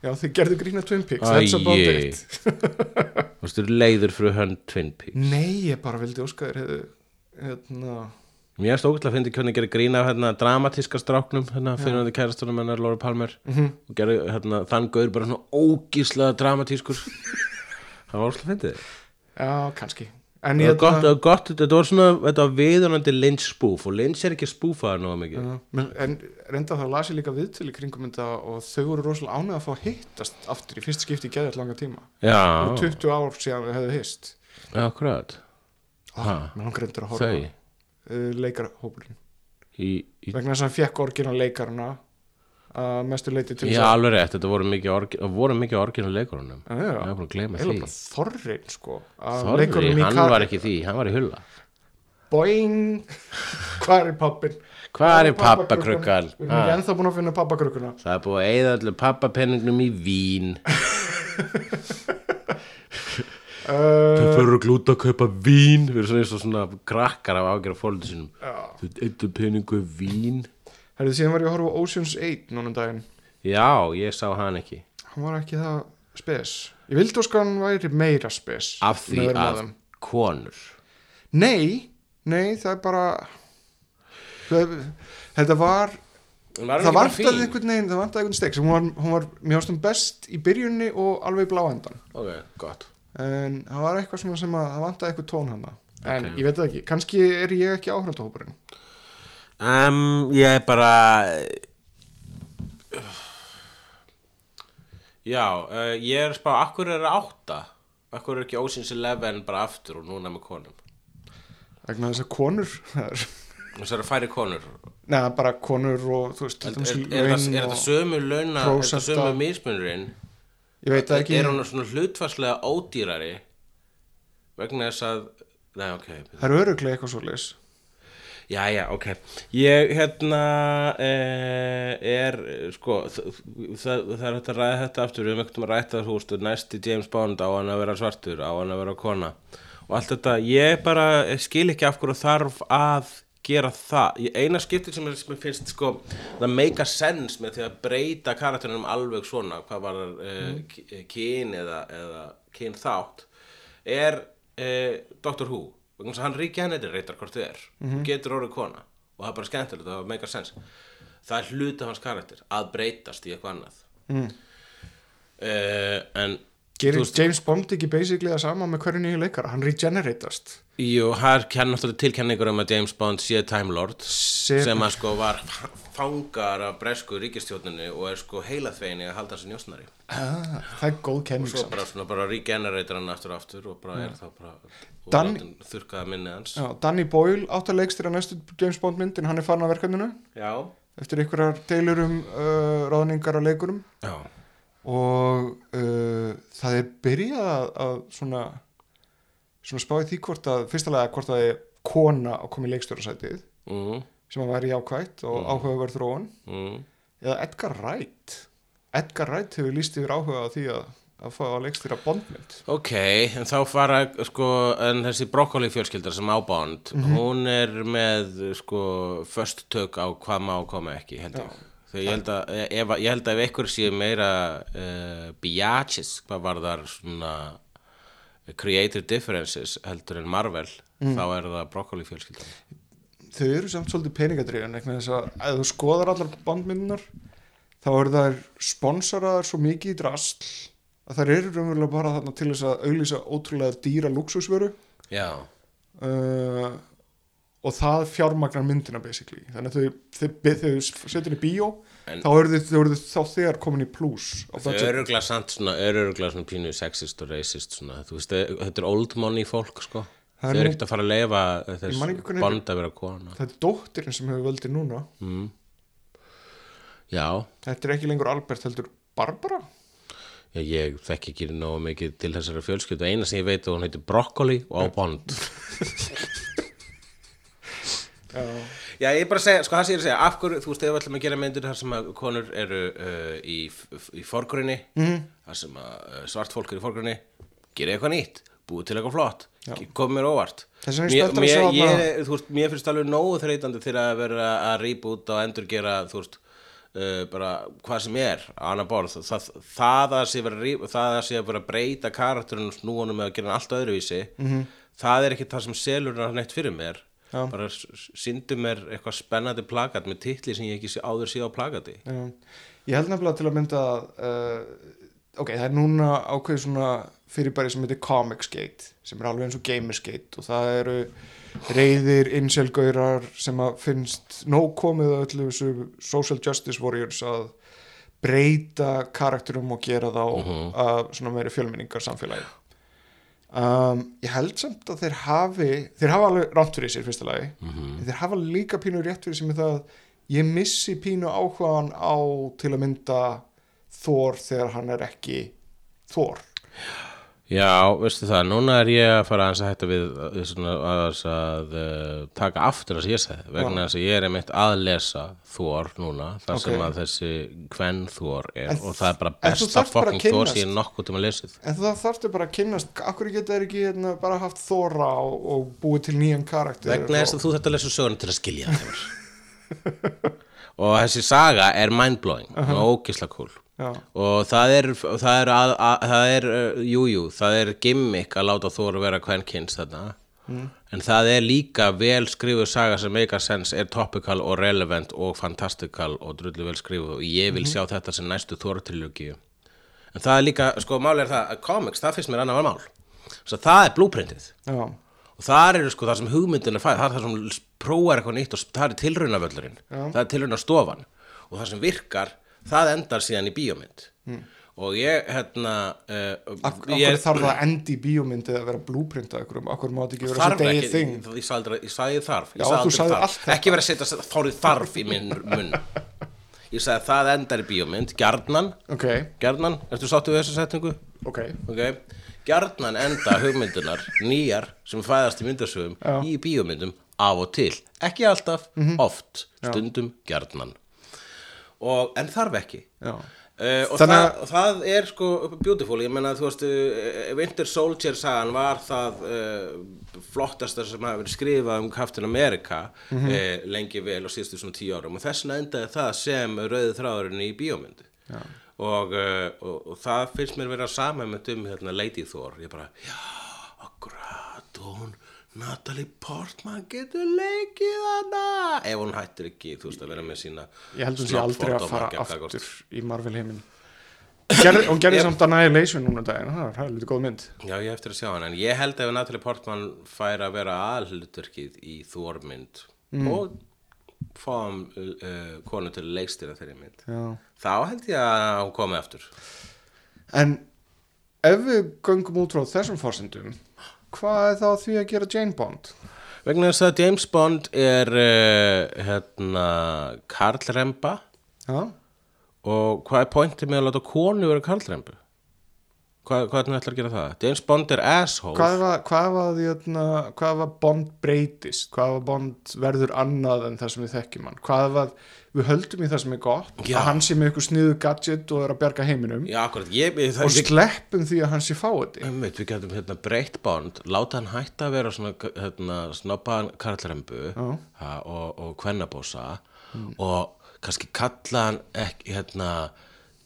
Já, þeir gerðu grína Twin Peaks, Æ, that's about ég. it Þú veist, þú leiður fyrir hönd Twin Peaks Nei, ég bara vildi óska þér hefðu hérna, Mér er stókvæmt að finna hvernig gerir grína af hérna, dramatíska stráknum hérna, fyrir hann kærastunum hennar Laura Palmer. Mhm. og gerir hérna, þann gaur bara svona ógíslega dramatískur. Það var óslega fyndið. Já, kannski. En Það var gott, það var gott, þetta var svona þetta var viðunandi Lynch spoof og Lynch er ekki spoofaður nóga mikið. Já, men, en reynda þá las ég líka viðtölu kringum þetta og þau voru rosalega ánægð að fá að hittast aftur í fyrst skipti í geðið langa tíma. Já, og 20 ár síðan hefðu hist. Akkurat. Ah, mér langar reyndur að horfa uh, leikarhópurinn í, í, vegna þess að hann fekk orginal leikarana að mestu leiti til Já, alveg rétt, þetta voru mikið, orgi, voru mikið orginal leikurunum Já, já. Ég er búin að gleyma eða því. þorrin sko að Þorri, leikurunum í hann var ekki því, hann var í hulla. Boing! Hvað er pappin? Hvað er pappakrukkan? Við erum ekki ennþá búin að finna pappakrukkuna Það er búið að eigða allir pappapenningnum í vín Þau fyrir að glúta að kaupa vín. Við erum svona eins og svona krakkar af ágjara fólkið sínum. Þau eittu penningu í vín. Herðu síðan var ég að horfa Ocean's 8 núna um daginn. Já, ég sá hann ekki. Hann var ekki það spes. Ég vildi óska hann væri meira spes Af því að konur. Nei, nei, það er bara það, Þetta var Það vantaði einhvern veginn Það vantaði einhvern stek sem hún var, hún var mjög ástum best í byrjunni og alveg í bláendan Ok, gott En það var eitthvað svona sem að það vantaði eitthvað tón hana. En Ok. ég veit það ekki, kannski er ég ekki áhrifndahópurinn um, Ég er bara Já, uh, ég er að spá Akkur er átta? Akkur er ekki Ocean's Eleven bara aftur og núna með konum? Vegna þess að konur það eru færi konur. Neða bara konur og þú veist Er, er, er, er þetta sömu launa Er þetta sömu mismunurinn ég veit ekki. Er hún svona hlutfarslega ódýrari Vegna þess að Nei, ok. Það er öruglega eitthvað svo leis Já, já, ok. Ég, hérna eh, er, sko það, það, er hægt að ræða þetta aftur. Við höfum ekkert um að ræta þú veist næsti James Bond á hann að vera svartur á hann að vera kona og allt þetta, ég bara skil ekki af hverju þarf að gera það, Ég- eina skipti sem, mér finnst sko, það make a sense með því að breyta karakterinum alveg svona, hvað var mm. kyn eða, eða kyn þátt er uh, Dr. Who þess að hann regenerate hvort þið er getur orðið kona og það er bara skemmtilegt það meikar sens það er hluti af hans karakter að breytast í eitthvað annað mm. en Gerir James Bond ekki basically það sama með hverju nýju leikara? Hann regeneratast. Jú, það er náttúrulega tilkenningur um að James Bond sé Time Lord Sem- sem að sko var fangar af bresku ríkistjórninu og er sko heilaþveginni að halda þessi njósnari Ah, það er góð kenning svo samt. bara svona bara regenerator hann aftur og aftur og bara er þá bara og Dan- látin þurrkaða minni hans Já, Danny Boyle átt að leikstýra næstu James Bond myndin, hann er farin af verkefninu Já, eftir einhverjar deilur um uh, ráðningar á leikurum já, og uh, það er byrjað að, að svona svona spáði því hvort að fyrstulega hvort að það er kona að koma í leikstjórasætið mm, sem að væri jákvætt og áhugaverð þróun. Mm. eða Edgar Wright. Edgar Wright hefur líst yfir áhuga á því að, að fá að leikstýra Bondmynd. Ok, en þá fara sko, en þessi brokkoli fjölskyldar sem á Bond, hún er með sko först tök á hvað má má ekki, held ég. Þegar ég held að, ef, ég held að ef einhver sé meira uh, biatches, hvað var þar svona creative differences heldur en Marvel, þá er það brokkoli fjölskyldar. þau eru samt svolítið að ef þú skoðar allar Bondmyndunar þá eru þær sponsaraðar svo mikið í drasl að þær eru raunverulega bara þarna til þess að auglýsa ótrúlega dýra luxusvöru Já, uh, og það fjármagnar myndina basically. Þannig að þau, þau, setjum í bíó En- þá eru þau, þá þegar komin í plus á þau eru öruglega samt svona, eru öruglega svona pínu sexist og racist svona, þú veist, þetta er old money fólk, sko. Það Þau er eru ekkert að fara að leifa þess Bond að vera kona. það er dóttirinn sem hefur völdið núna. Mm. Já, þetta er ekki lengur Albert heldur Barbara? Já, ég þekki ekki nógu mikið til þessara fjölskyldu. Eina sem ég veit að hún heitir Broccoli og á Bond Já. Ég er bara að segja, sko það sem ég er að segja af hverju, þú veist, ef við ætlum að gera myndir þar sem að konur eru uh, í, í forgrunni mm. þar sem að uh, svart fólk eru í forgrunni gera eitthvað nýtt, búið til eitthvað flott kom mér óvart Þess vegna er spenntur að sjá þarna- þú veist, mér finnst alveg nógu þreytandi þegar að vera að reboot og endurgera, þú veist Uh, bara hvað sem er á annar borð það, það, að sé vera, að það vera að breyta karakterinu og snúanum með að gera hann allt öðruvísi -hmm. það er ekki það sem selur hann neitt fyrir mér Já. bara síndu mér eitthvað spennandi plakat með titli sem ég ekki sé, áður sé á plakati Já. Ég held nefnilega til að mynda uh, ok, það er núna ákveðið svona fyrirbæri sem heitir Comicsgate sem er alveg eins og Gamersgate og það eru reyðir inselgaurar sem að finnst nóg komið að öllu þessu social justice warriors að breyta karakterum og gera þá að svona meiri fjölmenningar samfélagi um, ég held samt að þeir hafi þeir hafa alveg rátt fyrir sér fyrsta lagi. En þeir hafa líka pínu rétt fyrir sér með það að ég missi pínu áhugaðan á til að mynda Thor þegar hann er ekki Thor. Já, veistu það, núna er ég að fara að hætta við svona, að, að uh, taka aftur það sem ég segi vegna þess að ég er einmitt að lesa Thor núna, þar sem Ok. að þessi Kvenn Thor er En- og það er bara besta fokking kynnast- sem ég nokkuð til að lesið. En það þarftu bara að kynnast akkur geta þeir ekki hérna, bara haft Thora og, og búið til nýjan karakter vegna þess að þú þetta lesa söguna til að skilja það og þessi saga er mindblowing uh -huh. og ógisla cool Já. og það er það er, að, að, það er uh, jú, jú, það er gimmick að láta Þór vera kvenkins þarna. En það er líka vel skrifuð saga sem make sense, er topical og relevant og fantastical og drullu vel skrifuð. Og ég vil sjá þetta sem næstu Þór-trilogíu en það er líka, sko, mál er það að comics, það finnst mér annar mál. Svo það er blueprintið. Já, og þar eru sko það sem hugmyndin er fæð það er það sem prófar eitthvað nýtt og það er tilraunavöllurinn. Það er tilraunastofan. Og það sem virkar, það endar síðan í bíómynd. Og ég hérna uh, Ak akkur þarf það endi í bíómyndið að vera blueprintað ykkur um, akkur mátt ekki vera svo degið þing? Ég sagði, ég þarf. Ég Já, sagði þarf. þetta. ekki vera að setja þárið þarf í minn munn. Ég sagði það endar í bíómynd. Gjarnan, ok, gjarnan, ertu sáttu við þessu setningu? ok, ok, gjarnan enda hugmyndunar nýjar sem fæðast í myndasögum Já. í bíómyndum af og til. Ekki alltaf, Mhm. oft. Stundum gjarnan og, en þarf ekki. Já. Uh, og, það, að- og það er sko beautiful, ég menna þú veist uh, Winter Soldier sagan var það uh, flottasta sem hafa verið skrifað um Captain America Mhm. uh, lengi vel og síðustu svona tíu árum. Og þess vegna endaði það sem rauði þráðurinn í bíómyndu og, og, og það finnst mér vera saman með um hérna, Lady Thor. Ég bara, já, og hún Natalie Portman getur leikið hana ef hún hættir ekki, þú veist, að vera með sína ég held hún sé aldrei að fara aftur í Marvel heiminn hún gerði samt Annihilation núna um daginn. Það er hægilegt góð mynd. Já, ég eftir að sjá hann, en ég held ef Natalie Portman fær að vera aðhlutverkið í Þormynd og fáum uh, konu til leikstýra þeirri mynd Já. þá held ég að hún komi aftur. En ef við göngum út frá þessum fórsendum hvað er þá því að gera Jane Bond? Vegna þess að James Bond er uh, hérna karlremba já, og hvað er pointið með að láta konu vera karlrembu hvað, hvað ætlum við ætlar að gera það? James Bond er asshole. Hvað var, hvað var, hérna, hvað var Bond breytist? Hvað var Bond verður annað en það sem við þekkjum hann? Hvað var, við höldum í það sem er gott Já. að hann sé með ykkur sniðu gadget og er að bjarga heiminum. Já, akkurat, ég, ég, og sleppum því að hann sé fáið við getum hérna breytt bond, láta hann hætta að vera svona hérna, snobbaðan karlrembu ha, og, og kvennabósa og kannski kalla hann ekki hérna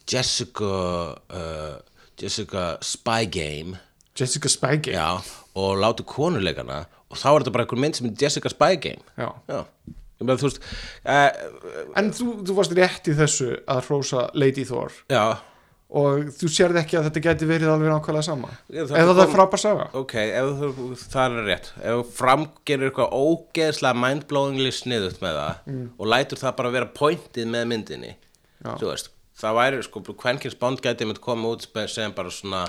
Jessica uh, Jessica Spy Game. Jessica Spygate já, og láta konuleikana og þá er þetta bara einhver mynd sem er Jessica Spy Game. Já. Ég meina, þú veist uh, en þú, þú varst rétt í þessu að hrósa Lady Thor. Já, og þú sérð ekki að þetta geti verið alveg nákvæmlega sama? Já, það eða það er frábær saga? Ok, ef þú, það er rétt. Ef þú framgerir eitthvað ógeðslega mindblowingly sniðut með það og lætur það bara vera pointið með myndinni Já. þú veist það væri, sko, Kvenkins Bond gæti mynd koma út sem bara svona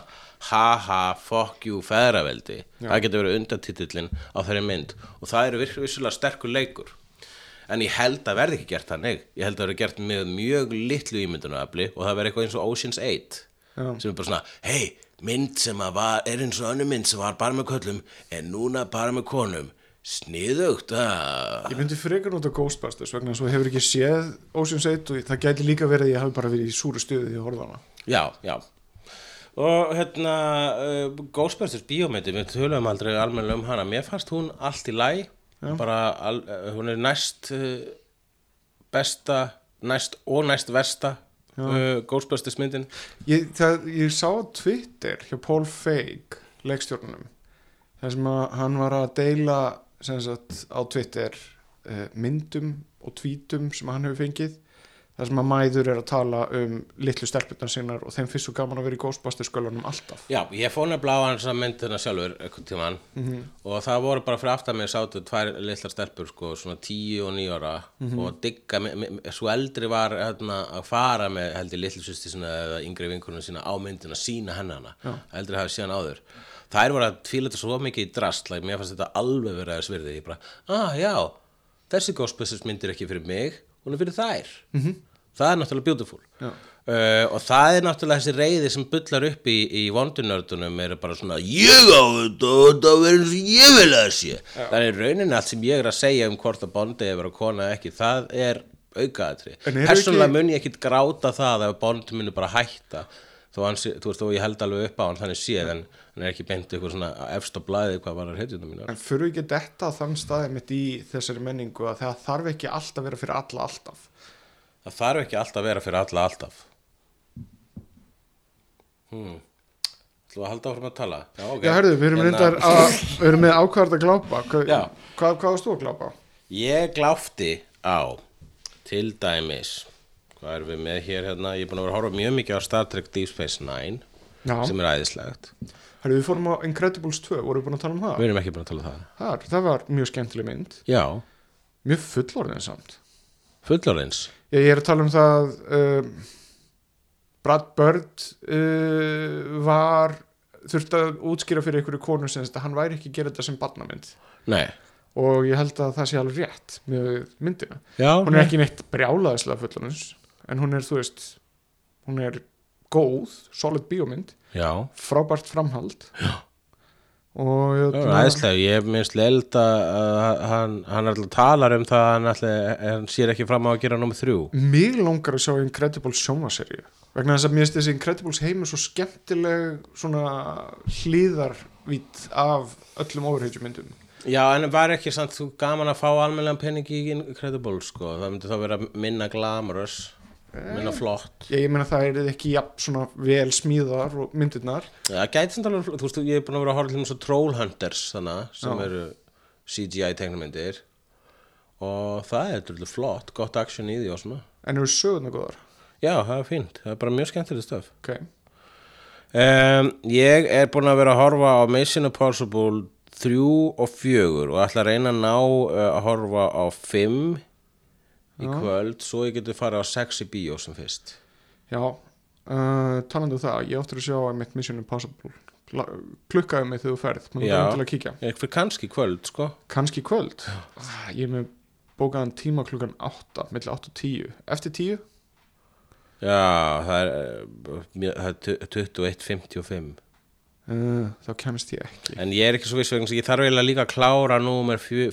haha, fuck you, feðraveldi. Það geti verið undartitillin á þeirri mynd og það eru virk- vissulega sterkur leikur en ég held að verði ekki gert þannig. Ég held að verði gert með mjög litlu ímyndunarafli og það verði eitthvað eins og Ocean's 8 Já. sem er bara svona, hei, mynd sem að var, er eins og önnur mynd sem var bara með köllum en núna bara með konum. Sniðugt að Ég myndi frekar nota Ghostbusters vegna þess að þú hefur ekki séð Ocean's 8 og það gæti líka verið að ég hafi bara verið í súru stuði því að horfa hana. já, já. Og hérna uh, Ghostbusters bíómyndi, við tölum aldrei almennilega um hana, mér fannst hún allt í læ bara, al, uh, hún er næst uh, besta næst og næst versta uh, Ghostbusters myndin. Ég, það, ég sá Twitter hjá Paul Feig, leikstjórnunum, þar sem að hann var að deila sagt, á Twitter uh, myndum og tvítum sem hann hefur fengið þar sem að mæður er að tala um litlu stelpurnar sinnar og þeim fyrst svo gaman að vera í Ghostbusters skölunum alltaf. Já, ég fór nefnilega á hans að myndina sjálfur eitthvað tímann og það voru bara fyrir aftan mig sátu tvær litlar stelpur sko, svona tíu og níu ára og digga, svo eldri var hérna, að fara með held ég litlu sýsti sína eða yngri vinkunum sína á myndina sína hennana, eldri hafi síðan áður. Þær voru að tvíla þetta svo mikið í drast like, mér fannst þetta alveg verið að svirði ég bara, ah já, þessi Ghostbusters hún er fyrir þær. -hmm. það er náttúrulega beautiful. Uh, og það er náttúrulega þessi reyði sem bullar upp í, í vondunördunum er bara svona ég á þetta og þetta verður og ég vil að sé. Það er í rauninni allt sem ég er að segja um hvort að bondi verið að kona ekki það er aukaðatri persónulega ekki- mun ég ekkit gráta það ef bond muni bara hætta þó, hann, sé- þú veist, þó ég held alveg upp á hann þannig séð en hann er ekki beint eitthvað svona efst á blæði hvað var að heitjum mínar En fyrir ekki detta á þann staði mitt í þessari menningu að það þarf ekki alltaf vera fyrir alla alltaf. það þarf ekki alltaf vera fyrir alla alltaf hmm. Þú að halda áfram að tala Já, ok Já, herðu, við erum, Hérna- reyndar að, við erum með ákvæðart að glápa. Hvað, Já. hvað, varst þú að glápa? Ég gláfti á til dæmis hvað erum við með hér hérna ég er búin að vera að horfa mjög mikið á Star Trek Deep Space Nine Já. sem er æðislegt Herðu, við fórum á Incredibles 2, vorum við búin að tala um það? við erum ekki búin að tala um það Þar, það var mjög skemmtileg mynd. Já, Mjög fullorðin samt. fullorðins Ég, ég er að tala um það, um, Brad Bird uh, var, þurfti að útskýra fyrir einhverju konu sem þetta, hann væri ekki að gera þetta sem barnamynd. Nei, Og ég held að það sé alveg rétt með myndina. já, Hún er ekki neitt brjálaðislega fullorðins, en hún er, þú veist, hún er góð, solid bíómynd, Já, frábært framhald. Já. Og það er æðislega ég minnst leild að hann, hann alltaf talar um það að hann, alltaf, hann sér ekki fram á að gera nummið þrjú. Mig langar að sjá Incredibles sjómaserju vegna þess að mér finnst þessi Incredibles heimur svo skemmtileg svona hlýðarvít af öllum overheitjumyndum Já, en var ekki samt þú gaman að fá almennlega pening í Incredible sko, það myndi þá vera minna glamorous minna flott. Ég, ég meina það er ekki jafn svona vel smíðar og myndirnar. Það gæti samt alveg, þú veist, ég er búin að vera að horfa til þess að Trollhunters, þannig, sem Já. eru CGI teiknumyndir og það er drullu flott, gott action í því og svona. en eru sögurnar góðar? Já, það er fínt, það er bara mjög skemmtileg stöf. ok, Um, ég er búin að vera að horfa á Mission Impossible 3 og 4 og ætla að reyna að ná uh, að horfa á 5 í kvöld, svo ég getur farið á 6 í bíó sem fyrst. já uh, talandi um það, ég áttur að sjá einmitt Mission Impossible. Klukkaðu mig þegar þú ferð, maður er til að kíkja. Fyrir kannski kvöld, sko. kannski kvöld? Ah, ég er með bókaðan tíma klukkan 8 milli 8 og 10, eftir 10 Já, það er, uh, mjög- það er tu- 21.55. uh, þá kemst ég ekki. En ég er ekki svo viss vegna ég þarf eiginlega líka að klára númer 5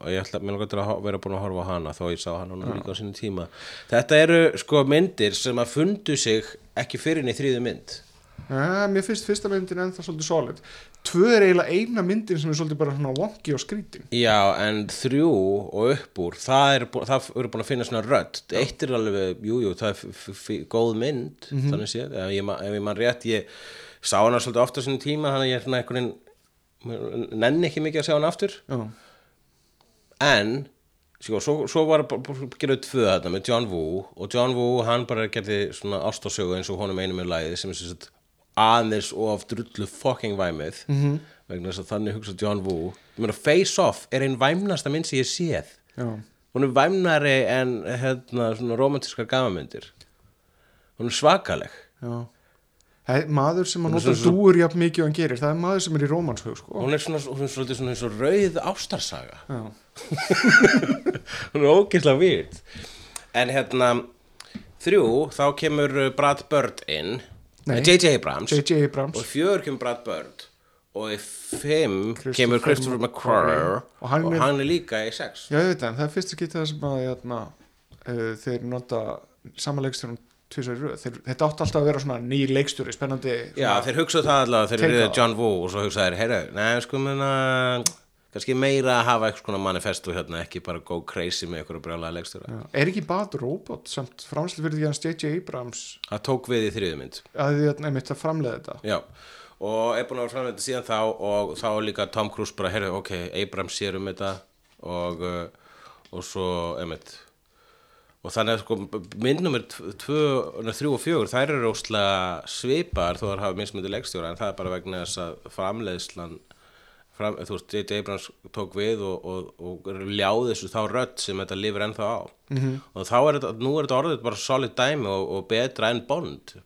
og ég ætla, að vera búin að horfa á hana þó ég sá hana núna líka á sinni tíma. Þetta eru sko myndir sem að fundu sig ekki fyrir inn í þrýðu mynd. Uh, mér finnst fyrsta myndin ennþá svolítið solid. Tvö er eiginlega eina myndin sem er svolítið bara svona wonky og skrítin Já, en þrjú og upp úr það er, bú- það eru búin að finna svona rödd. Eitt er alveg, jú, jú, það er góð mynd, þannig séð ef ég, ma- ef ég mann rétt, ég sá hana svolítið ofta sinni tíma, þannig að ég er svona einhvern nenni ekki mikið að sjá hana aftur. Já, en sko, svo, svo var gera tvö þarna með John Woo og John Woo hann bara gerði svona ástasögu eins og honum einum er lagið sem er sagt aðeins og af drullu fucking væmið. -hmm. vegna þess að þannig hugsa John Woo. Ég meina Face Off er einn væmnasta mynd sem ég séð. Já, hún er væmnari en hérna svona romantískar gamamyndir hún er svakaleg. Já Er maður sem að er nota svo- dúur jafn mikið og hann gerir, það er maður sem er í rómanshug sko. hún er svona, er svolítið svona eins og rauð ástarsaga. Hún er ógeðslega výrt en hérna þrjú, þá kemur uh, Brad Bird inn. J.J. Abrams. Og fjör kemur Brad Bird. Og í fimm Christopher kemur Christopher McQuarrie. Og og hann hann, er- er líka í sex. Já, ég veit það, það er fyrsta getið það sem að jæna, uh, þeir nota sama leikstjórn þeir, þetta átti alltaf að vera svona ný leikstjóri spennandi Já, þeir hugsaðu það allavega þeir Take eru. John Woo og svo hugsaðu þeir, heyrðu, neða, sko, menna kannski meira að hafa eitthvað svona manifestu hérna, ekki bara go crazy með eitthvað brjálega leikstjóra. Já. er ekki Bad Robot samt framslu fyrir því hans J.J. Abrams Það tók við í þriðu mynd. að því að nefnitt að framleiða þetta Já, og er búin að vera framlega síðan þá og þá líka Tom Cruise bara, heyrðu, ok, Abrams sér um þetta og, uh, og svo, einmitt, og þannig að sko myndnumir 3 og 4 þær eru óslega svipar þó þær hafa mismyndi leikstjóra en það er bara vegna þess að framleiðslan fram, þú veist, J.J. Abrams tók við og, og, og ljáði þessu þá rödd sem þetta lifir ennþá á -hmm. og þá er þetta, nú er þetta orðið bara solid dæmi og, og betra en Bond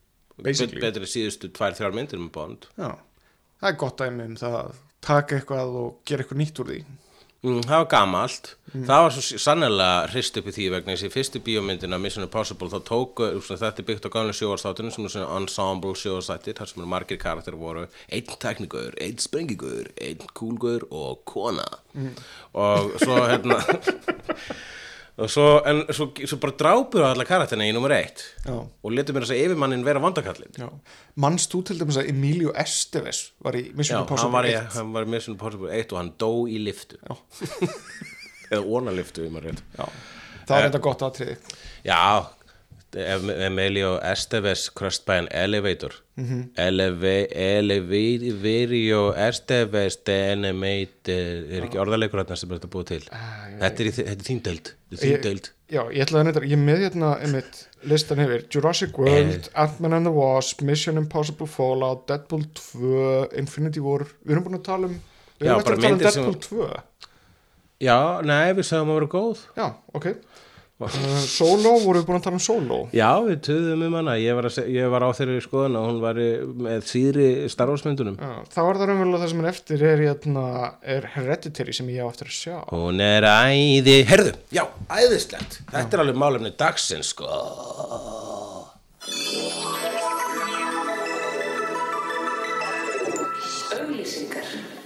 Basically. betri síðustu tvær, þrjár myndir með Bond Já, það er gott dæmi um það að taka eitthvað og gera eitthvað nýtt úr því Mm, það var gamalt. Það var svo sannlega hrist upp í því vegna þessi fyrstu bíómyndina Mission Impossible þá svona, þetta byggt á gamlega sjóarstáttinu sem er svona ensemble sjóarstáttir þar sem eru margir karakter voru. Einn teknikur, einn sprengigur einn kúlgur og kona. Og svo hérna svo, en svo, svo bara drápuðu alla karakterina í nummer eitt. Já. og letu mér þess að yfirmannin vera vandakallin Já. Manst þú til dæmis að Emilio Estevez var í Já, Mission Impossible var, í, 1 hann var í Mission Impossible 1 og hann dó í liftu eða ónaliftu, um að rétt. Já. það var þetta gott aðtriði Já, Emilio Estevez crushed by an elevator. Eleve, Elevario Estevez the animate er ekki orðarleikur hérna sem þetta búið til? Þetta er, í, þi- þetta er er deild. Já, ég ætla að nefnda, ég með hérna einmitt listan hefur Jurassic World, Ant-Man and the Wasp Mission Impossible Fallout, Deadpool 2 Infinity War, við erum búin að tala um við Já, erum bara að tala um myndir sem- Deadpool 2 Já, nei, við sagðum að vera góð. Já, ok Solo, vorum við búin að tala um Solo Já, við töðum um hana. Ég var, ég var á þeirri skoðun að hún var með síðri starfsmyndunum Já, þá er það raunverulega það sem er eftir er, hérna, er Hereditary sem ég á eftir að sjá. Hún er æði Herðu, já, æðislegt. Þetta er alveg málefni dagsins sko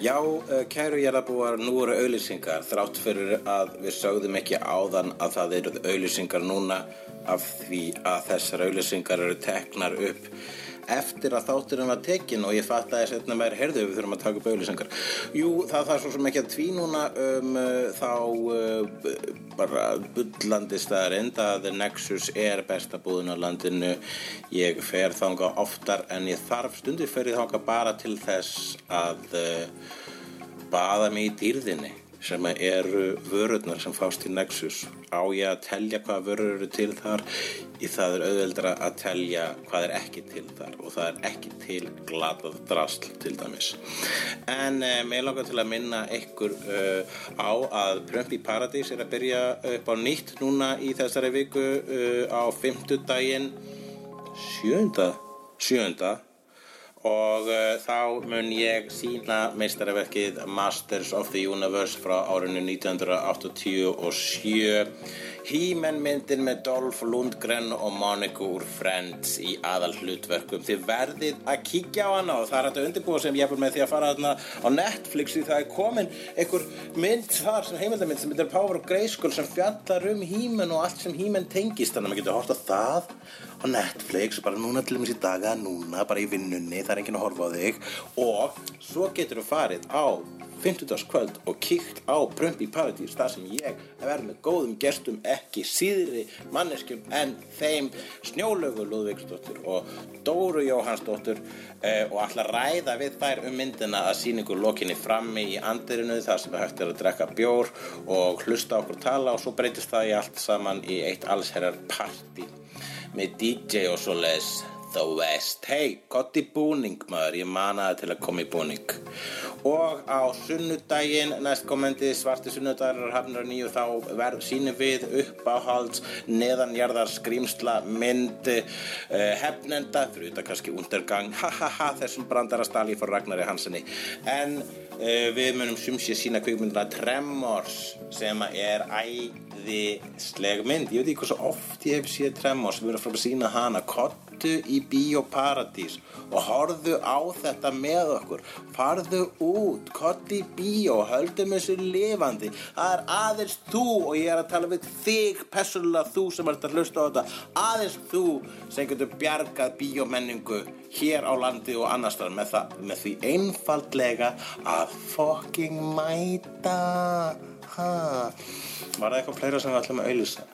Já, uh, kæru jarðabúar, nú eru auðlýsingar þrátt fyrir að við sögðum ekki áðan að það eru auðlýsingar núna af því að þessar auðlýsingar eru teknar upp eftir að þátturinn var tekinn og ég fatt að þess að mér heyrðu við þurfum að taka upp auðlýsingar jú það þarf svo sem ekki að tvínúna um uh, þá uh, bara bullandi staðarind að Nexus er besta búðin á landinu. Ég fer þanga oftar en ég þarf. Stundir fer ég þanga bara til þess að uh, baða mig í dýrðinni sem eru vörurnar sem fást í Nexus. Á ég að telja hvað vörur eru til þar? Í það er auðveldra að telja hvað er ekki til þar og það er ekki til glatað drasl til dæmis. En eh, mér langar til að minna ykkur uh, á að Prömp í Paradís er að byrja upp á nýtt núna í þessari viku uh, á fimmtudaginn. Sjönda sjönda og uh, þá mun ég sína meistaraverkið Masters of the Universe frá árinu 1987 He-Man myndin með Dolph Lundgren og Monica úr Friends í aðal hlutverkum þið verðið að kíkja á hana og það er hægt að undirbúa sem ég er með því að fara hana á Netflix því það er komin einhver mynd þar sem heimildamind sem myndir Power of Grayskull sem fjallar um He-Man og allt sem He-Man tengist. Þannig að maður getur hort á það á Netflix bara núna til dæmis í daga, núna bara í vinnunni, það er enginn að horfa á þig og svo getur þú farið á 50. kvöld og kíkt á Prömp í Paradís þar sem ég að vera með góðum gestum ekki síðri manneskjum en þeim Snjólögu Lúðvíksdóttur og Dóru Jóhannsdóttur eh, og að ræða við þær um myndina að síningu lokinni frammi í andirinu þar sem hægt er að drekka bjór og hlusta okkur tala og svo breytist það í allt saman í eitt allsherjar party með DJ og svo les The West Hey, gott í búning maður, ég manaði til að koma í búning. Og á sunnudaginn næstkomandi svarti sunnudagar hafnir nýju þá verð sínum við uppáhalds neðanjarðar skrýmsla mynd uh, hefnenda, fyrir þetta kannski undergang, ha ha ha þessum brandarastali fór Ragnari Hansenni en uh, við munum sumsið sína kvikmyndina Tremors sem er æðisleg mynd. Ég veit ekki hvað svo oft ég hef séð Tremors við erum frá að sína hana kottu í Bíóparadís og horfðu á þetta með okkur. Farðu út, kotti í bíó höldum þessu lifandi. Það er aðeins þú og ég er að tala við þig, persónulega þú sem ert að hlusta á þetta. Aðeins þú sem getur bjargað bíómenningu hér á landi og annars þar með, með því einfaldlega að fucking mæta. Ha. var það eitthvað fleira sem við ætlum að auðlýsa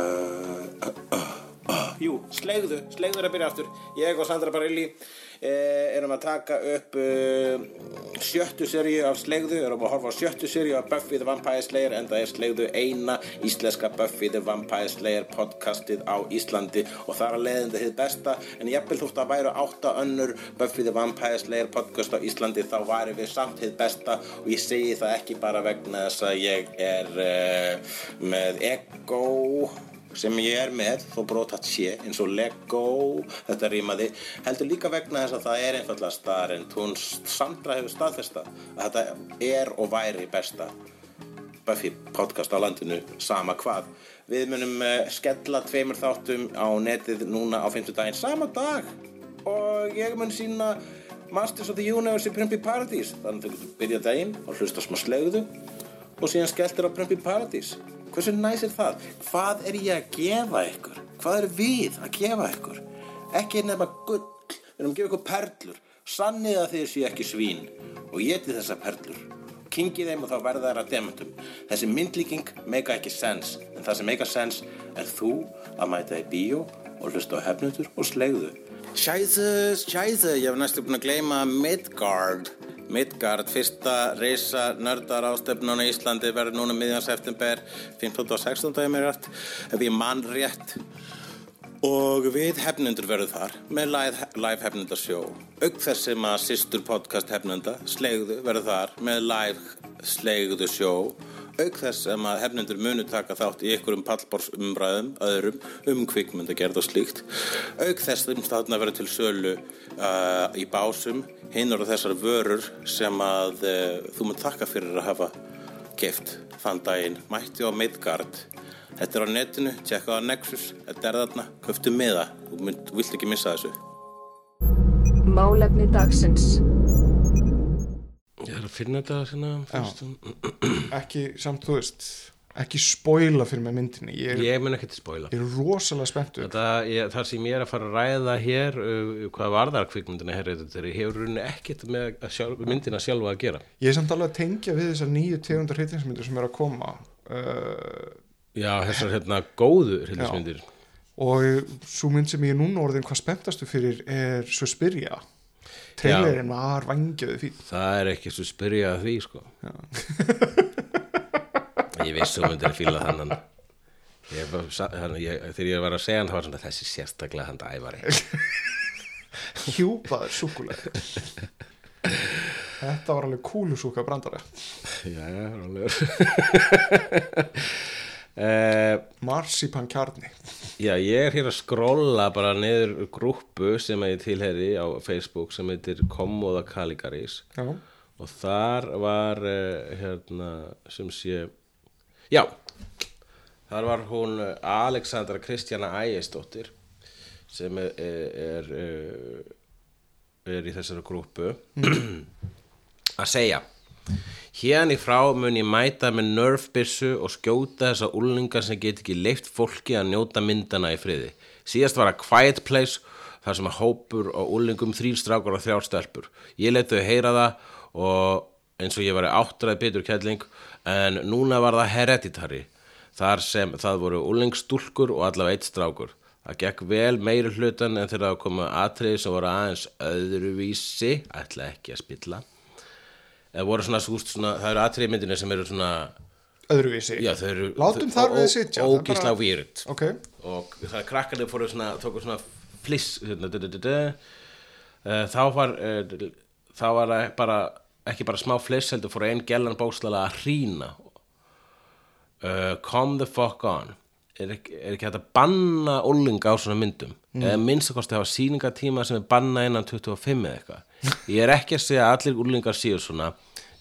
uh, uh, uh. Jú, slegðu, slegðu er að byrja aftur. Ég og Sandra Barilli eh, erum að taka upp eh, sjöttu seríu af slegðu. Erum að horfa á sjöttu seríu af Buffy the Vampire Slayer en það er slegðu eina íslenska Buffy the Vampire Slayer podcastið á Íslandi. Og það er að leiðinda þið besta en jafnvel þútt að væru átta önnur Buffy the Vampire Slayer podcast á Íslandi þá væri við samt þið besta. Og ég segi það ekki bara vegna þess að ég er eh, með ego sem ég er með þó brotat sé eins og Lego þetta rýmaði heldur líka vegna þess að það er einfallega staðarind hún Sandra hefur staðfesta að þetta er og væri besta Buffy podcast á landinu sama hvað. Við munum uh, skella tveimur þáttum á netið núna á 50 daginn sama dag. Og ég mun sína Masters of the Universe í Prumpi Paradís. Þannig að þú getur byrjað daginn og hlusta smá slegðu. Og síðan skelltir á Prumpi Paradís hversu næs er það? Hvað er ég að gefa ykkur? Hvað er við að gefa ykkur? Ekki nefna gull, við erum að gefa ykkur perlur. Sannið að þið séu ekki svín og getið þessa perlur. Kingið þeim og þá verða að demantum. Þessi myndlíking meika ekki sens, en það sem meika sens er þú að mæta í bíó og hlusta á hefnutur og slegðu. Scheiße, scheiße, ég hef næstu búin að gleyma Midgard. Midgard, fyrsta reysa nördar ástefnun á Íslandi verður núna miðjan september 15. og 16. ef mér ef ég mann rétt og við hefnundur verður þar með live, live hefnundarsjó auk þess sem að sýstur podcast hefnunda slegðu verður þar með live slegðu sjó auk þess sem að hefnundur munu taka þátt í einhverjum pallborsumræðum öðrum um kvikmyndagerð og slíkt. Auk þess sem þarna verður til sölu uh, í básum hinnur og þessar vörur sem að uh, þú mun þakka fyrir að hafa keft þann daginn mætti á Midgard. Þetta er á netinu, tjekka á Nexus þetta er þarna, köftu með það þú vilt ekki missa þessu. Málefni dagsins. Ég er að finna þetta svona fyrst ekki samt þú veist ekki spoila fyrir með myndinni. Ég Ég mun ekki til spóila ég er rosalega spenntur. Það sem ég er að fara að ræða hér uh, hvað varðar kvikmyndina hereditary hefur rauninni ekkert með sjálf, myndina sjálfa að gera. Ég er samt alveg að tengja við þessar nýju tegundar hryllingsmyndir sem er að koma uh, Já, þessar hérna góðu hryllismyndir og svo mynd sem ég er núna orðin hvað spenntastu fyrir er Suspiria trailerinn var vangjöðu fín Það er ekki svo spyrja að því sko. Ég vissi þú myndir að fíla þannan ég, var hann, ég, Þegar ég var að segja hann það var svona þessi sérstaklega hann ævari hjúpaður súkulega þetta var alveg kúlusúka brandara Já, já, rálegur uh, marsipan kjarni. Já, ég er hér að skrolla bara niður grúppu sem ég tilheri á Facebook sem heitir Komoda Kaligaris já, og þar var uh, hérna sem sé já, þar var hún eh, Alexandra Kristjana Ægisdóttir sem er, er, er, er í þessari grúppu. Að segja Hérni frá mun ég mæta með nerfbissu og skjóta þessa úlningar sem get ekki leift fólki að njóta myndana í friði. Síðast var að Quiet Place þar sem að hópur og úlningum þrýr strákar og þrjár stelpur. Ég let þau heyra það og eins og ég var áttræð Petur Kjelling en núna var það Hereditary þar sem það voru úlningsstúlkur og allavega eitt strákur. Það gekk vel meiri hlutan en þegar það komu atriði sem voru aðeins öðruvísi, ætla ekki að spilla eða voru svona, svona, svona það eru myndinu sem eru svona öðruvísi. Já, eru Látum þar við sitja, ógísla bara- weird. Ok, og það er krakkarnir fóru svona tóku svona fliss hérna. Uh, þá var uh, þá var bara ekki bara smá fliss heldur fóru einn gellan bókstala að hrína uh, come the fuck on. Er ekki, er ekki hægt að banna ólinga á svona myndum? Eða minnst að kosti hafa sýningatíma sem er banna innan 25 eða eitthvað ég er ekki að segja að allir úlingar séu svona.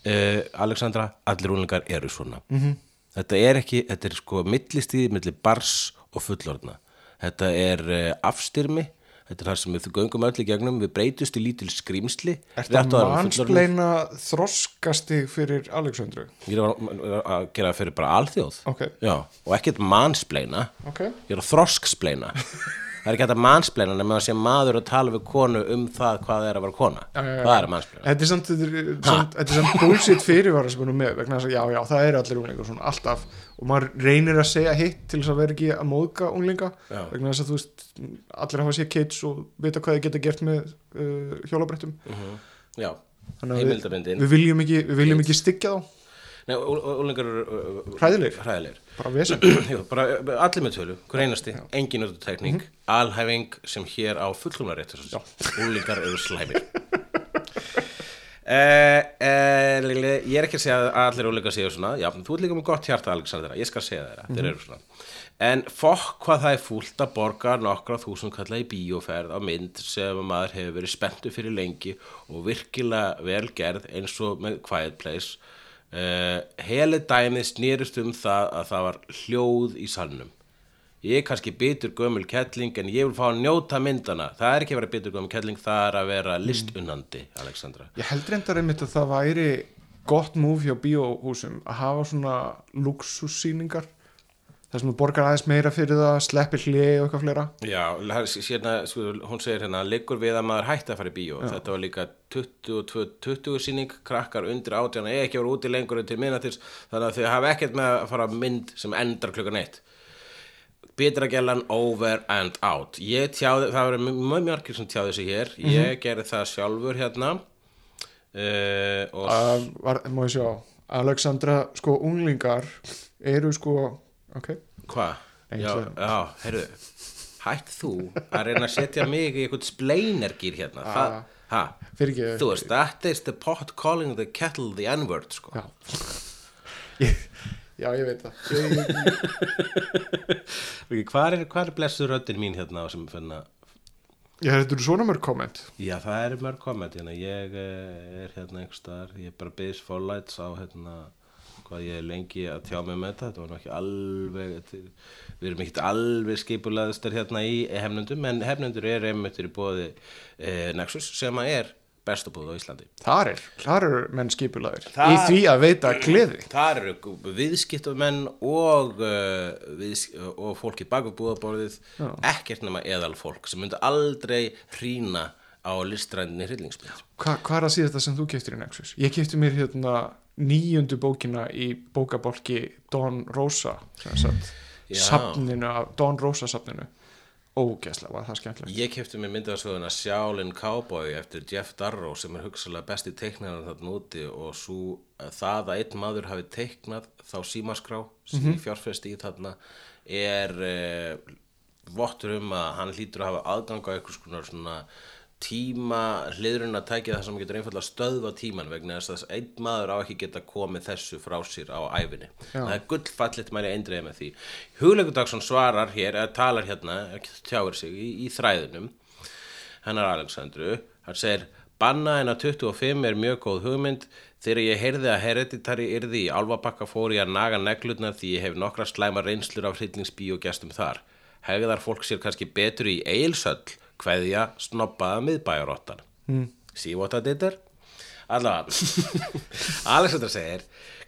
Uh, Alexandra, allir úlingar eru svona. -hmm. þetta er ekki, þetta er sko millistíði milli bars og fullorðna. Þetta er uh, afstyrmi. Þetta er það sem við göngum öll í gegnum. Við breytust í lítil skrýmsli er þetta fullorðnir- mansleina þroskastig fyrir Alexandru? Ég er að- gera það fyrir bara alþjóð. Ok, Já, og ekkert manspleina ok. Ég er að þrosksspleina það er ekki hægt að manspleina nema að sé maður að tala við konu um það hvað það er að vera kona. Já, já, já. það er að manspleina Þetta er samt, þetta er, samt, er samt bullshit fyrirvara sem er nú með vegna þess að já, já, það eru allir unglingar svona alltaf. Og maður reynir að segja hitt til þess að vera ekki að móðga unglinga Já. vegna þess að þú veist, allir hafa séð kids og vita hvað þið geta gert með uh, hjólabrettum. Já, Þannig að við, heimildamyndin við viljum ekki, við viljum ekki styggja þá Nei, úlingar eru Hræðilegir? hræðilegir. bara vesen? Jú, bara allir með tölu, hver einasti engin auðvitaðtekning, Mhm. alhæfing sem hér á fullkomnarétt úlingar eru slæmir. Uh, uh, ég er ekki að segja að allir úlingar séu svona. Já, þú ert líka með gott hjarta Alexandra. Ég skal segja þeirra, þeir eru svona. En fokk hvað það er fúlt að borga nokkra þúsund kalla í bíóferð á mynd sem maður hefur verið spenntu fyrir lengi og virkilega vel gerð eins og með Quiet Place uh, hele dæmið snýrist um það að það var hljóð í salnum. Ég er kannski bitur gömul kettling en ég vil fá að njóta myndana það er ekki að vera bitur gömul kettling það er að vera listunnandi Alexandra. Ég held reyndar einmitt að það væri gott múf hjá bíóhúsum að hafa svona luxussýningar þar sem þú borgar aðeins meira fyrir það sleppir hlið og eitthvað fleira. Já, sérna, sko, hún segir hérna liggur við að maður hætti að fara í bíó. Þetta var líka 22, 20 síning krakkar undir átjana, eða ekki voru úti lengur en til minnatis, þannig að þau hafa ekkert með að fara mynd sem endar klukkan eitt. Bitragellan over and out. Ég tjáði, það var mjög mjörgir sem tjáði sig hér, ég gerði það sjálfur hérna. Uh, og að, var, má ég sjá. Alexandra, sko, unglingar eru sko, ok. Hvað? Nei, Já, já, heyrðu. Hætt þú að reyna að setja mig í eitthvað spleinergýr hérna? Ah. Ha, þú veist, that is the pot calling the kettle the n-word, sko. Já. Já, ég veit það. Ég, ég, Hvað er, er blessu röddin mín hérna sem finna ég þetta eru svona mörg komment Já, það eru mörg komment hérna. Ég eh, er hérna einhvers staðar. Ég er bara byggðis fólæts á hérna hvað ég er lengi að tjá mig með þetta. Þetta var ekki alveg við erum ekkert alveg skipulaðistar hérna í hefnundum en hefnundur er einmittur í bóði e, Nexus sem að er bestu búð á Íslandi. Þar er, þar eru menn skipulaðir í því að veita gleði. Þar eru viðskiptumenn og, uh, viðs, og fólki bak við búðaborðið ekkert nema eðal fólk sem myndi aldrei hrína á listrændinni hryllingsmynd. Hva, Hvað er að síðast það sem þú keftir í Nexus? Ég kefti mér hérna níundu bókina í bókabolki Don Rosa safninu af Don Rosa safninu. Ógæslega var það skemmtilegt. Ég kefti mér myndaðsöguna Sjálin Cowboy eftir Jeff Darrow sem er hugsalega besti teiknaran þarna úti og svo það að einn maður hafi teiknað þá símaskrá sem Mhm. ég fjárfesti í þarna er eh, vottur um að hann hlýtur að hafa aðgang á einhvers konar svona tíma hliðrun að tækja það sem getur einfallega stöðva tíman vegna þess að einn maður á ekki geta komið þessu frá sér á æfinni það er gullfallit mæri eindreið með því. Hugleikur Dagsson svarar hér eða talar hérna, tjáir sig í, í þræðunum hennar Alexandru. Hann segir banna en að 25 er mjög góð hugmynd. Þegar ég heyrði að hereditari yrði í Álfabakka fór ég að naga neglutnar því ég hef nokkra slæma reynslur af hryllingsbíógestum þar. Hegðar fólk sér kannski betur í eilsöll kveðja snobbaða miðbæjarottan. Mm. see what I did there? Allavega Alexander segir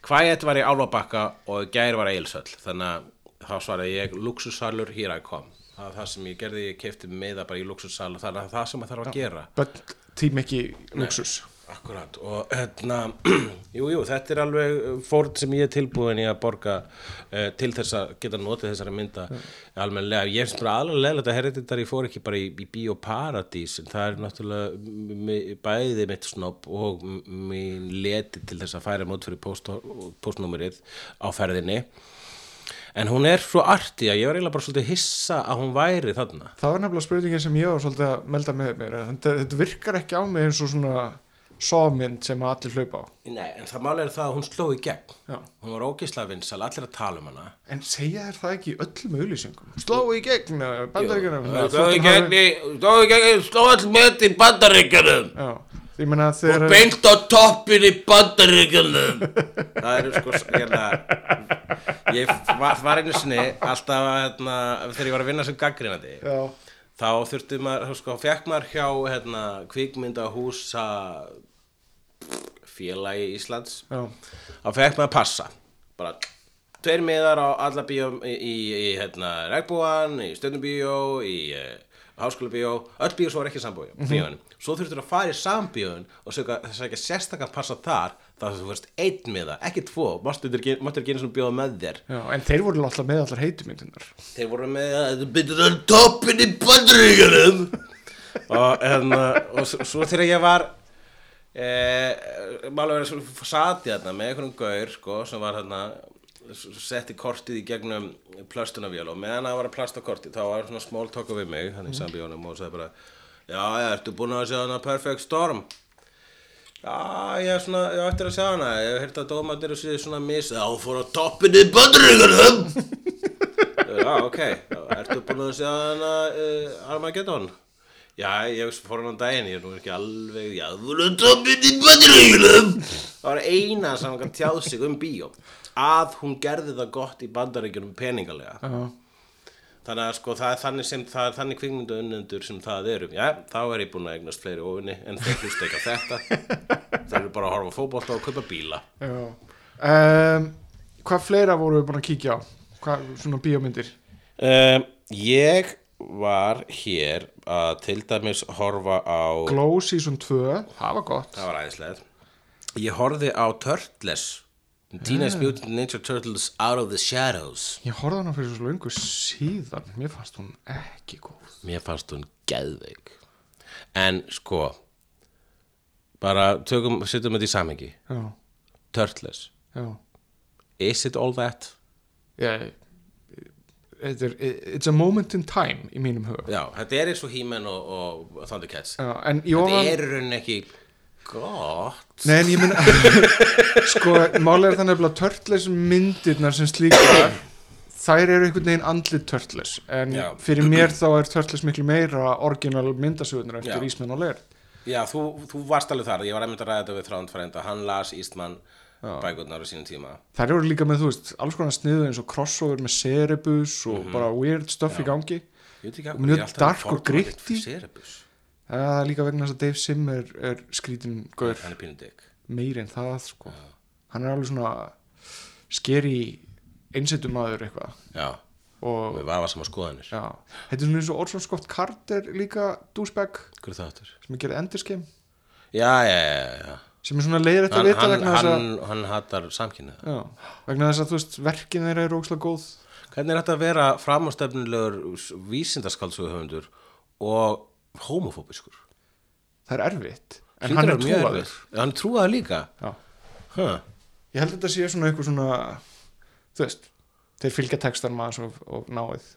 hvað ég var í Álfabakka og gær var eilsöll þannig að þá svaraði ég luxussalur here I come. Það er það sem ég gerði, ég kefti miða bara í luxussal og þannig að það sem maður þarf að gera. Böll tím ekki luxus Akkurat og hérna, jú, jú, þetta er alveg fórn sem ég er tilbúin í að borga uh, til þess að geta notið þessari mynda almennilega. Ég finnst bara alveg leðilegt að herritindari fór ekki bara í, í bíóparadís en það er náttúrulega m- m- bæði mitt snopp og mín leti til þess að færa mót fyrir post, postnúmerið á ferðinni. En hún er svo arti að ég var eiginlega bara svolítið hissa að hún væri þarna. Það var nefnilega spurningin sem ég var svolítið að melda með mér þetta virkar ekki á mig eins og svona sómynd sem að allir hlaupa á. Nei, en það málega er það að hún sló í gegn. Já. Hún var ógislega vinsal, allir að tala um hana. En segja þér það ekki í öllum auðlýsingum Sló í gegn, bandaríkjunum? Sló í gegn sló í gegn sló all met í meina og beint á toppin í bandaríkjunum. Það eru sko, hérna Ég var, var einu sinni alltaf, hérna, þegar ég var að vinna sem gaggrinandi Já, þá þurfti maður, sko, fekk maður hjá, hérna, kvikmyndahúsa félagi Íslands. Já, þá fekk maður passa. Bara tveir miðar á alla bíó í, í, í hérna, regnbúan, í stundubíó í uh, háskóla bíó. Öll bíó svo var ekki sambíó mm svo þurftur að fara í sambíóin og ekki sérstakann passa þar þá þú veist einn miða, ekki tvo. Máttur ekki einu svona bjóða með þér. Já En þeir voru alltaf með allar heitumyndunar þeir voru með að þetta byrjuð að toppin í bandaríkjunum. Og, hérna, og s- svo þegar ég var eh, málega verið svo sati þarna með einhvern gaur sko, sem var hérna setti kortið í gegnum plöstunavél og meðan það var að plasta kortið þá var svona talk við mig hann í sambíónum og sagði bara já, ertu búin að sjá hana Perfect Storm Já, ég er svona, ég ættir að sjá hana. Ég hef heyrt að dómatir eru sér svona mis hún fór á toppinni í bandaríkjunum. Já, ok, ertu búin að sjá hana uh, Armageddon? Já, ég fór hann á daginn, ég er nú ekki alveg, já, þú voru toppin í bandaríkjunum. Það var eina sem hann tjáð sig um bíó. Að hún gerði það gott í bandaríkjunum peningalega. Já, Þannig að sko það er þannig sem það er þannig kvikmyndu unnendur sem það eru. Já, þá er ég búin að eignast fleiri ofinni en þeir hlusta ekki á þetta. Það eru bara að horfa á fótbolta og kaupa bíla. Já. Um, Hvað fleira voru við búin að kíkja á? Hvað svona bíómyndir? um, Ég var hér að til dæmis horfa á Glow Season 2, það var gott. Það var æðislega Ég horfði á Turtles Teenage Mutant Ninja Turtles Out of the Shadows. Ég horfði hana fyrir svo löngu síðan. Mér fannst hún ekki góð. Mér fannst hún geðveik. En sko bara tökum, setjum þetta í samhengi. Já, Turtles. Já. Is it all that? Já, þetta er, it's a moment in time í mínum huga. Já, þetta er eins og He-Man og, og Thundercats. Já, en ég Þetta var er í rauninni ekki gott. Nei, en ég meina sko, málega er þannig að törtles myndirnar sem slíkar þær eru einhvern veginn andlit törtles en Já. fyrir mér þá er törtles miklu meira orginal myndasögurnar eftir Já. Ísmenn og Leir Já, þú, þú varst alveg þar, ég var einmitt að ræða þetta við þránd frænda, hann las Ístmann bækurnar á sínum tíma. Þær eru líka með, þú veist, alls konar sniðu eins og crossover með Cerebus og Mhm. bara weird stuff í gangi. Og mjög dark og fyrir Cerebus það er líka vegna þess að Dave Sim er, skrítin gaur. Meir en það sko. Hann er alveg svona skeri einsettumadur eitthvað. Já, og við vafa saman skoðanir. Já, þetta er svona eins og Orson Scott Carter líka áttur? sem er gerð endurskeim já, já, já, já sem er svona hann, að vita vegna þess að hann, hann hattar samkynnið já, vegna þess að þú veist verkin þeirra er ógslag góð. Hvernig er þetta að vera framástöfnilegur vísindaskaldsuguhöfundur og homofóbiskur það er erfitt en Hlýtur hann er trúaður. hann er trúaður líka huh. ég held að þetta sé svona eitthvað svona þú veist, þeir fylgja textan maður og, og náið.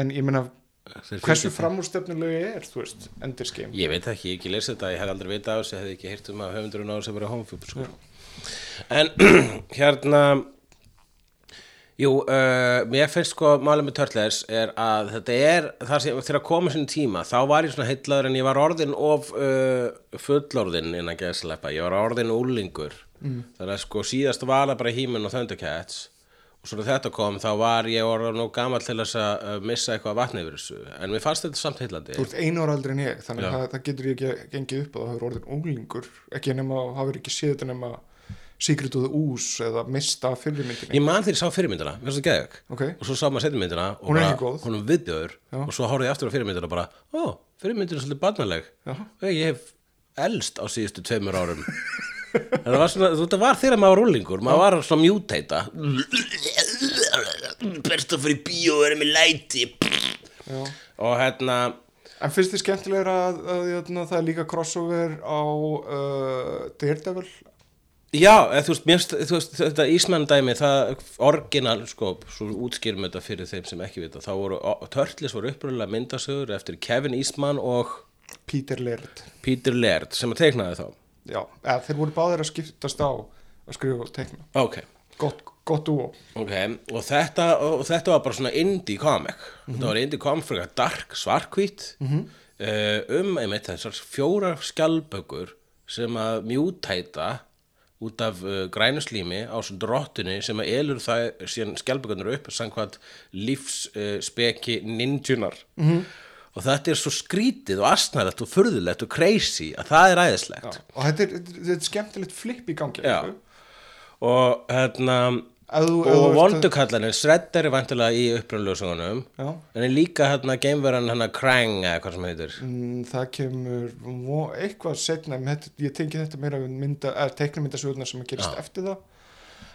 En ég meina Þeir hversu framúrstefnulegu er þú veist, endurskeim Ég veit ekki, ég ekki lesið þetta, ég hef aldrei vitað á þessu, ég hef ekki heyrt um að höfundurinn á þessu að vera homofóbiskur. En hérna, jú, uh, mér finnst sko málið með Turtles er að þetta er, þar sem þegar koma sinni tíma, þá var ég svona heitlaður en ég var orðin of uh, fullorðin innan geðsleppa, ég var orðin úlingur. Mm. Þannig að sko síðast var það bara He-Man og Thundercats og svo þegar þetta kom þá var ég orðin nú gamall til þess að uh, missa eitthvað vatni yfir þessu, en mér fannst þetta samt heillandi. þú ert einu ára aldrei en ég þannig að það, það getur ég ekki gengið upp að það hefur orðin unglingur ekki nema að hafur ekki séð þetta nema Secret of the Ooze eða mista fyrirmyndinni. Ég man þegar ég sá fyrirmyndina, mér finnst það geðveg Ok. og svo sá maður setjumyndina og Hún bara, hún er viðbjöður og svo horfði ég aftur á fyrirmyndina og bara, ó, fyrirmyndina er svolítið barnaleg. Og ég hef elst á síðustu tveimur árum. Það var svona, það var þegar maður var rúlingur maður var svona mjúteita. Best að fyrir bíó og vera með læti. Já. og hérna en finnst þið skemmtilegur að, að, að það er líka crossover á uh, Daredevil Já, eða, þú veist, finnst- þú veist, þetta Ísmann dæmi, það orginal, sko, svo útskýrum þetta fyrir þeim sem ekki vita, þá voru, Törtlis voru uppröðulega myndasögur eftir Kevin Eastman og Peter Laird. Peter Laird sem að teiknaði þá. Já, eða, þeir voru báðir að skiptast á að skrifa og tekna Ok, gott, gott dúo ok, og þetta, og þetta var bara svona indie comic, þetta var indie comic fyrir dark, svarkvít, mm um, einmitt þessar fjórar skjálbökur sem að mjútæta út af uh, grænuslími á svona drottinu sem að elur það síðan skjálpökunar upp samkvæmt lífsspeki uh, ninjunar -hmm. og þetta er svo skrítið og astnæðlegt og furðulegt og crazy að það er æðislegt og þetta er, þetta er skemmtilegt flip í gangi Já. sko. og hérna þú- og vondukallanir Shredder er vantilega í upprunlöðsögunum Já. en er líka hérna geimveran hérna Krang eða hvað sem heitir. Mm, það kemur eitthvað setna ég tengi þetta meira er teiknumyndasögurnar sem gerist eftir það.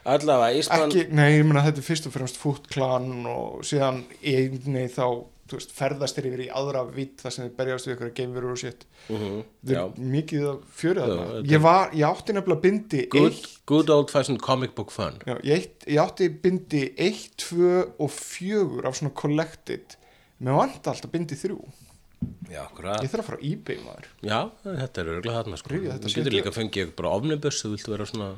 Allavega Ísman ekki, nei, ég meina þetta er fyrst og fremst Foot Clan og síðan einni þá veist, ferðast þeir yfir í aðra vitt þar sem þeir berjast við ykkur geimverur og sétt Mhm, þetta já. er mikið að fjöru þarna. ég var, ég átti nefnilega bindi good, eitt, good old fashioned comic book fun. Já, ég, ég átti bindi 1, 2 og 4 af svona collected. Með vant alltaf bindi 3 já, ég þarf að fara á eBay maður. Já, þetta er örgulega þarna sko. Þú getur líka fengið bara ofnibus þú viltu vera svona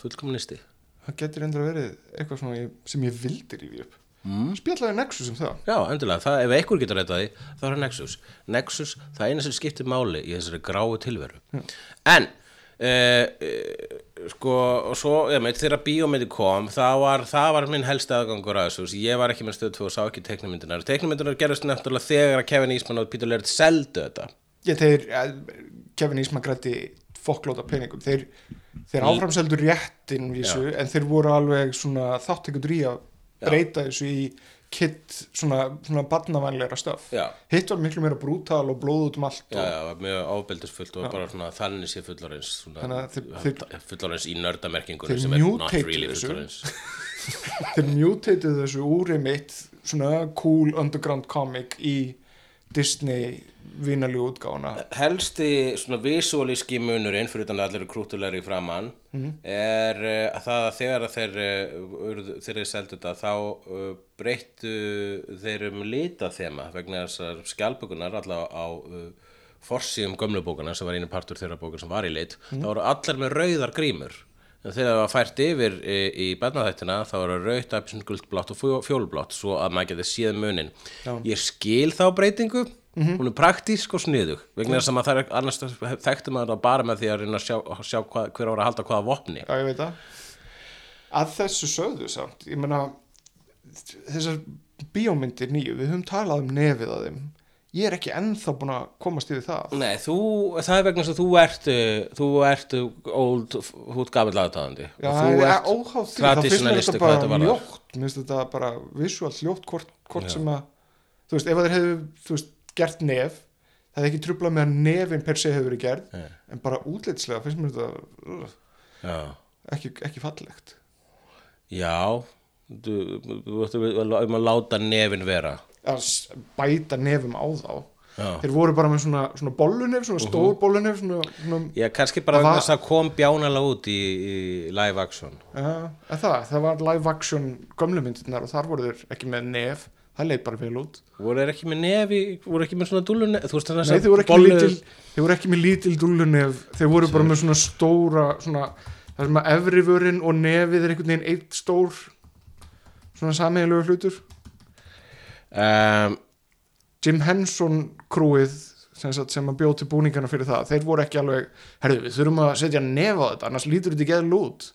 fullkomunisti það getur endur að verið eitthvað sem ég vildi rífi upp mm. spjallaði Nexus um það. Já, endilega, það, ef einhver getur rætt því þá er það Nexus. Nexus, það er eina sem skiptir máli í þessari gráu tilveru. En uh, uh, sko, og svo, ég meit, þegar bíómyndi kom það var, það var minn helsti aðgangur að þessu. Ég var ekki með stöð 2 og sá ekki teiknumyndinar teiknumyndinar gerðist náttúrulega þegar að Kevin Eastman og Peter Laird seldu þetta. Ég þeir, ja, Kevin Eastman grætti fokklóta peningum. Þeir, þeir áframseldur réttin vísu, en þeir voru alveg svona þáttekundur í að breyta þessu í kitt svona, svona barnavænleira stöf Já. hitt var miklu meira brútal og blóð út um allt Já, já, mjög ábeldisfullt og bara svona þannig sé fullorins Þannig að þeir- fullorins í nördamerkingunum sem er not really þessu. fullorins þeir mutated þessu úri mitt svona cool underground comic í Disney vinaljú útgáfuna. Helsti svona visualíski munurinn fyrir utan að allir eru krútulegri í framann er uh, að það að þegar þeir urðu- þeir eru seldu þetta þá uh, breyttu þeir um lita þema vegna þessar skjálpugunar allavega á uh, forsíðum gömlu bókana sem var einu partur þeirra bókar sem var í lit. Þá voru allir með rauðar grímur þegar það var fært yfir í, í barnaþættina þá voru rauðt, appisinn, guldblátt og fjó- fjólublátt svo að maður geti séð munin. Ég skil þá breytingu hún er praktísk og sniðug vegna þess að maður þarf annars þekkti maður það bara með því að reyna að sjá, sjá hvað, hver ára að halda hvaða vopni. Já, ég veit það. Að þessu sögðu samt, ég meina, þessar bíómyndir nýju, við höfum talað um nefið að þeim. Ég er ekki ennþá búin að komast yfir það Nei, þú, það er vegna þess að þú ert uh, þú ert old ert gamall aðtáðandi Já, það er óháð því, þá finnst mér þetta bara ljótt mér finnst þetta bara visual ljótt hvort, hvort sem að, þú veist, ef þeir hefðu þú veist, gert nef það hefði ekki trublað með að nefin per se hefur verið gerð Nei. en bara útlitslega finnst mér þetta uh, ekki, ekki fallegt já þú, þú ættu um að láta nefin vera að bæta nefum á þá. Já. þeir voru bara með svona, svona bollunef svona stór bollunef svona, svona, Já, kannski bara Það að kom bjánalega út í, í live action. Að það, það var live action gömlumyndirnar og þar voru þeir ekki með nef. Það leit bara vel út. Voru þeir ekki með nefi, voru ekki með svona dúlun þú veist þannig voru ekki, með lítil, þeir voru ekki með lítil dúllunef. Þeir voru bara með svona stóra svona, það sem að efrivörin og nefið er einhvern veginn eitt stór svona sameiginlegu hlutur um, Jim Henson krúið sem, sagt, sem að bjóð til búningana fyrir það þeir voru ekki alveg, herðu við þurfum að setja nef á þetta, annars lítur þetta ekki eða lút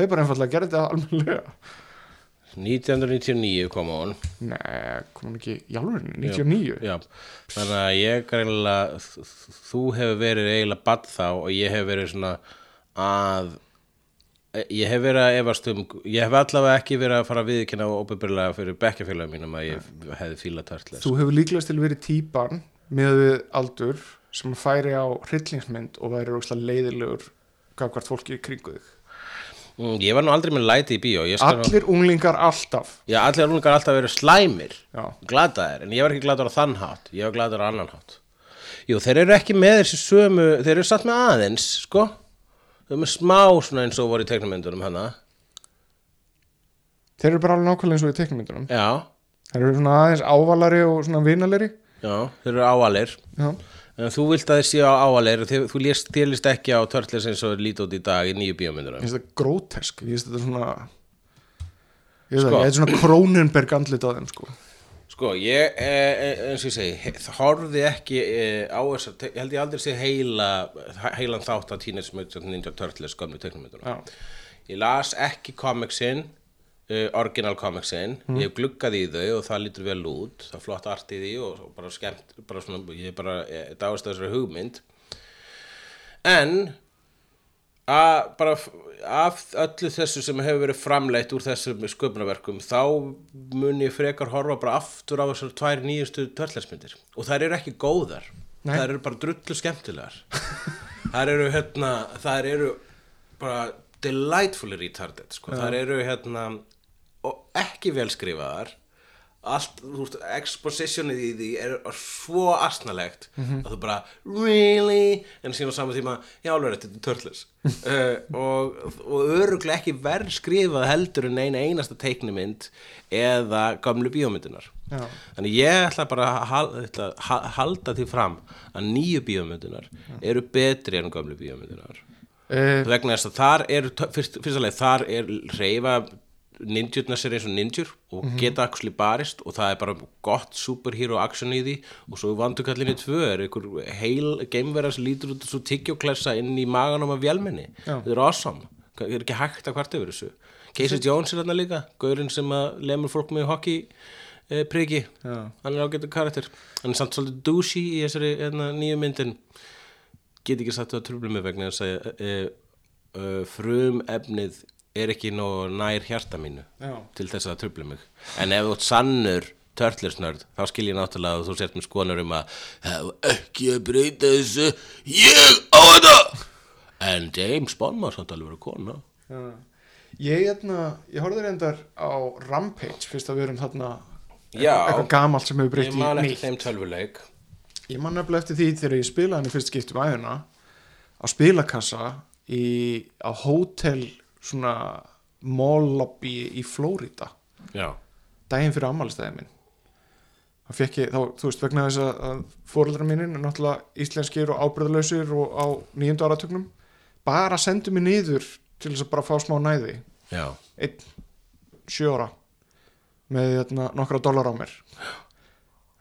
þeir bara einfallega gerði þetta almennilega. 1999 kom hún Nei, kom hann ekki alveg 99 Já, þannig að ég greinlega þú hefur verið eiginlega badd þá og ég hef verið svona að ég hef verið að efast um ég hef allavega ekki verið að fara að viðkynna og óbyrðurlega fyrir bekkjafélagum mínum að ég hefði fíla törtles Þú hefur líklegast til verið típan með við aldur sem færi á hryllingsmynd og væri rókslega leiðilegur gafkvart fólki í kringu þig. Mm, Ég var nú aldrei með læti í bíó skal nú- Allir unglingar alltaf. Já, allir ungar alltaf verið slæmir gladaðir, en ég var ekki gladaður á þann hátt ég var gladaður á annan hátt. Jú, þeir eru ekki með þessi sömu þeir eru satt með aðeins, sko þeir eru með smá svona eins og voru í teiknumyndunum hana Þeir eru bara alveg nákvæmlega eins og í teiknumyndunum Já, Þeir eru svona aðeins ávalari og svona vinaleri já, þeir eru áalir Já, en þú vilt að þeir séu á áalir þið, þú líst ekki á törtlis eins og lítið út í dag í nýju ég bíómyndunum finnst þetta grótesk. Ég finnst þetta svona Ég veist Sko. ég er svona Kronenberg andlit á þeim sko Sko, ég, e, e, eins og ég segi, horfði ekki e, á þess að, held ég aldrei sé heila, heilan þátt að Teenage Mutant Ninja Turtles skömmu teiknumyndunum. Já, Ég las ekki komiksin, uh, original komiksin, ég hef gluggað í þau og það lítur vel út, það er flott art í því og, bara skemmt, bara svona, ég er bara eh, dáist að þessari hugmynd. En, að bara af öllu þessu sem hefur verið framleitt úr þessum sköpunarverkum þá mun ég frekar horfa bara aftur á þessar tvær nýjustu törlesmyndir og þær eru ekki góðar. Nei. þær eru bara drullu skemmtilegar. Þær eru hérna þær eru bara delightfully retarded sko. þær eru hérna og ekki vel skrifaðar allt, þú veist, expositionið í því er svo asnalegt að þú bara, really? En síðan á saman tíma, já alveg þetta er törlis uh, og, og öruglega ekki verð skrifað heldur en eina einasta teiknumynd eða gamlu bíómyndunar Já. þannig ég ætla bara að ætla að ha- halda því fram að nýju bíómyndunar eru betri en gamlu bíómyndunar e, vegna þess að þar er fyrst, fyrst leið, þar er reyfa ninjurnar sér eins og ninjur og geta actually barist og það er bara gott superhero action í því. Og svo vandukallinni tvö er einhver heil geimverðar sem lítur út svo tyggjóklessa inn í maganum af vélmenni. Já. þetta er awesome, það er ekki hægt að hvart yfir þessu? Casey Jones er þarna líka gaurinn sem að lemur fólk með hockey eh, Já. hann er ágættur karakter. Hann er samt svolítið douchey í þessari hérna, nýju myndin. Get ekki sagt að tröflum mig vegna að e, e, frum efnið er ekki nóg nær hjarta mínu Já. til þess að tröfla mig en ef þú ert sannur törtlisnörd þá skil ég náttúrulega að þú sért með skonar um að það ekki að breyta þessu ég á þetta en James Bond má samt alveg vera kona Já. Ég, hérna, ég horfði reyndar á Rampage fyrst að við erum þarna Já. eitthvað gamalt sem hefur breytt ég í man ekki nýtt þeim tölvuleik Ég man nefnilega eftir því þegar ég spilaði hann í fyrst skiptum æðina á spilakassa í, á hótel svona mall lobby í Flórida daginn fyrir ammálistæði minn. Þá fekk ég, þá, þú veist, vegna þess að, fóreldrar mínir er náttúrulega íslenskir og ábyrðalausir og á nýjöndu áratögnum bara sendu mig niður til þess að bara fá smá næði. Já, einn sjö ára með hérna, nokkra dólar á mér.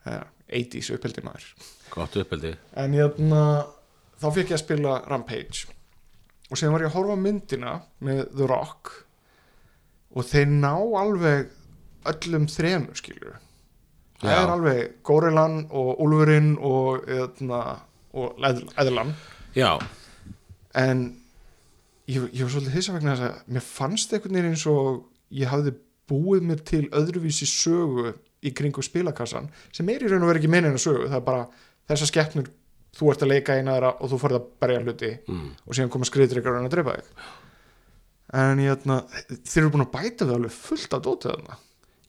Ja, 80s uppheldi maður. Gott uppeldi. En hérna, þá fekk ég að spila Rampage og síðan var ég að horfa myndina með The Rock og þeir ná alveg öllum þremur skilur það er alveg górilan og úlfurinn og, eðna, og Já, en ég, ég var svolítið hissa vegna þess að mér fannst einhvern veginn eins og ég hafði búið mér til öðruvísi sögu í kringu spilakassan sem er í raun og verið ekki meina en að sögu það er bara þessar skeppnur þú ert að leika eina þeirra og þú farið að berja hluti mm. og síðan koma skriðdreikar og drepa þig. En ég ætna þeir eru búin að bæta við alveg fullt af dótið þarna.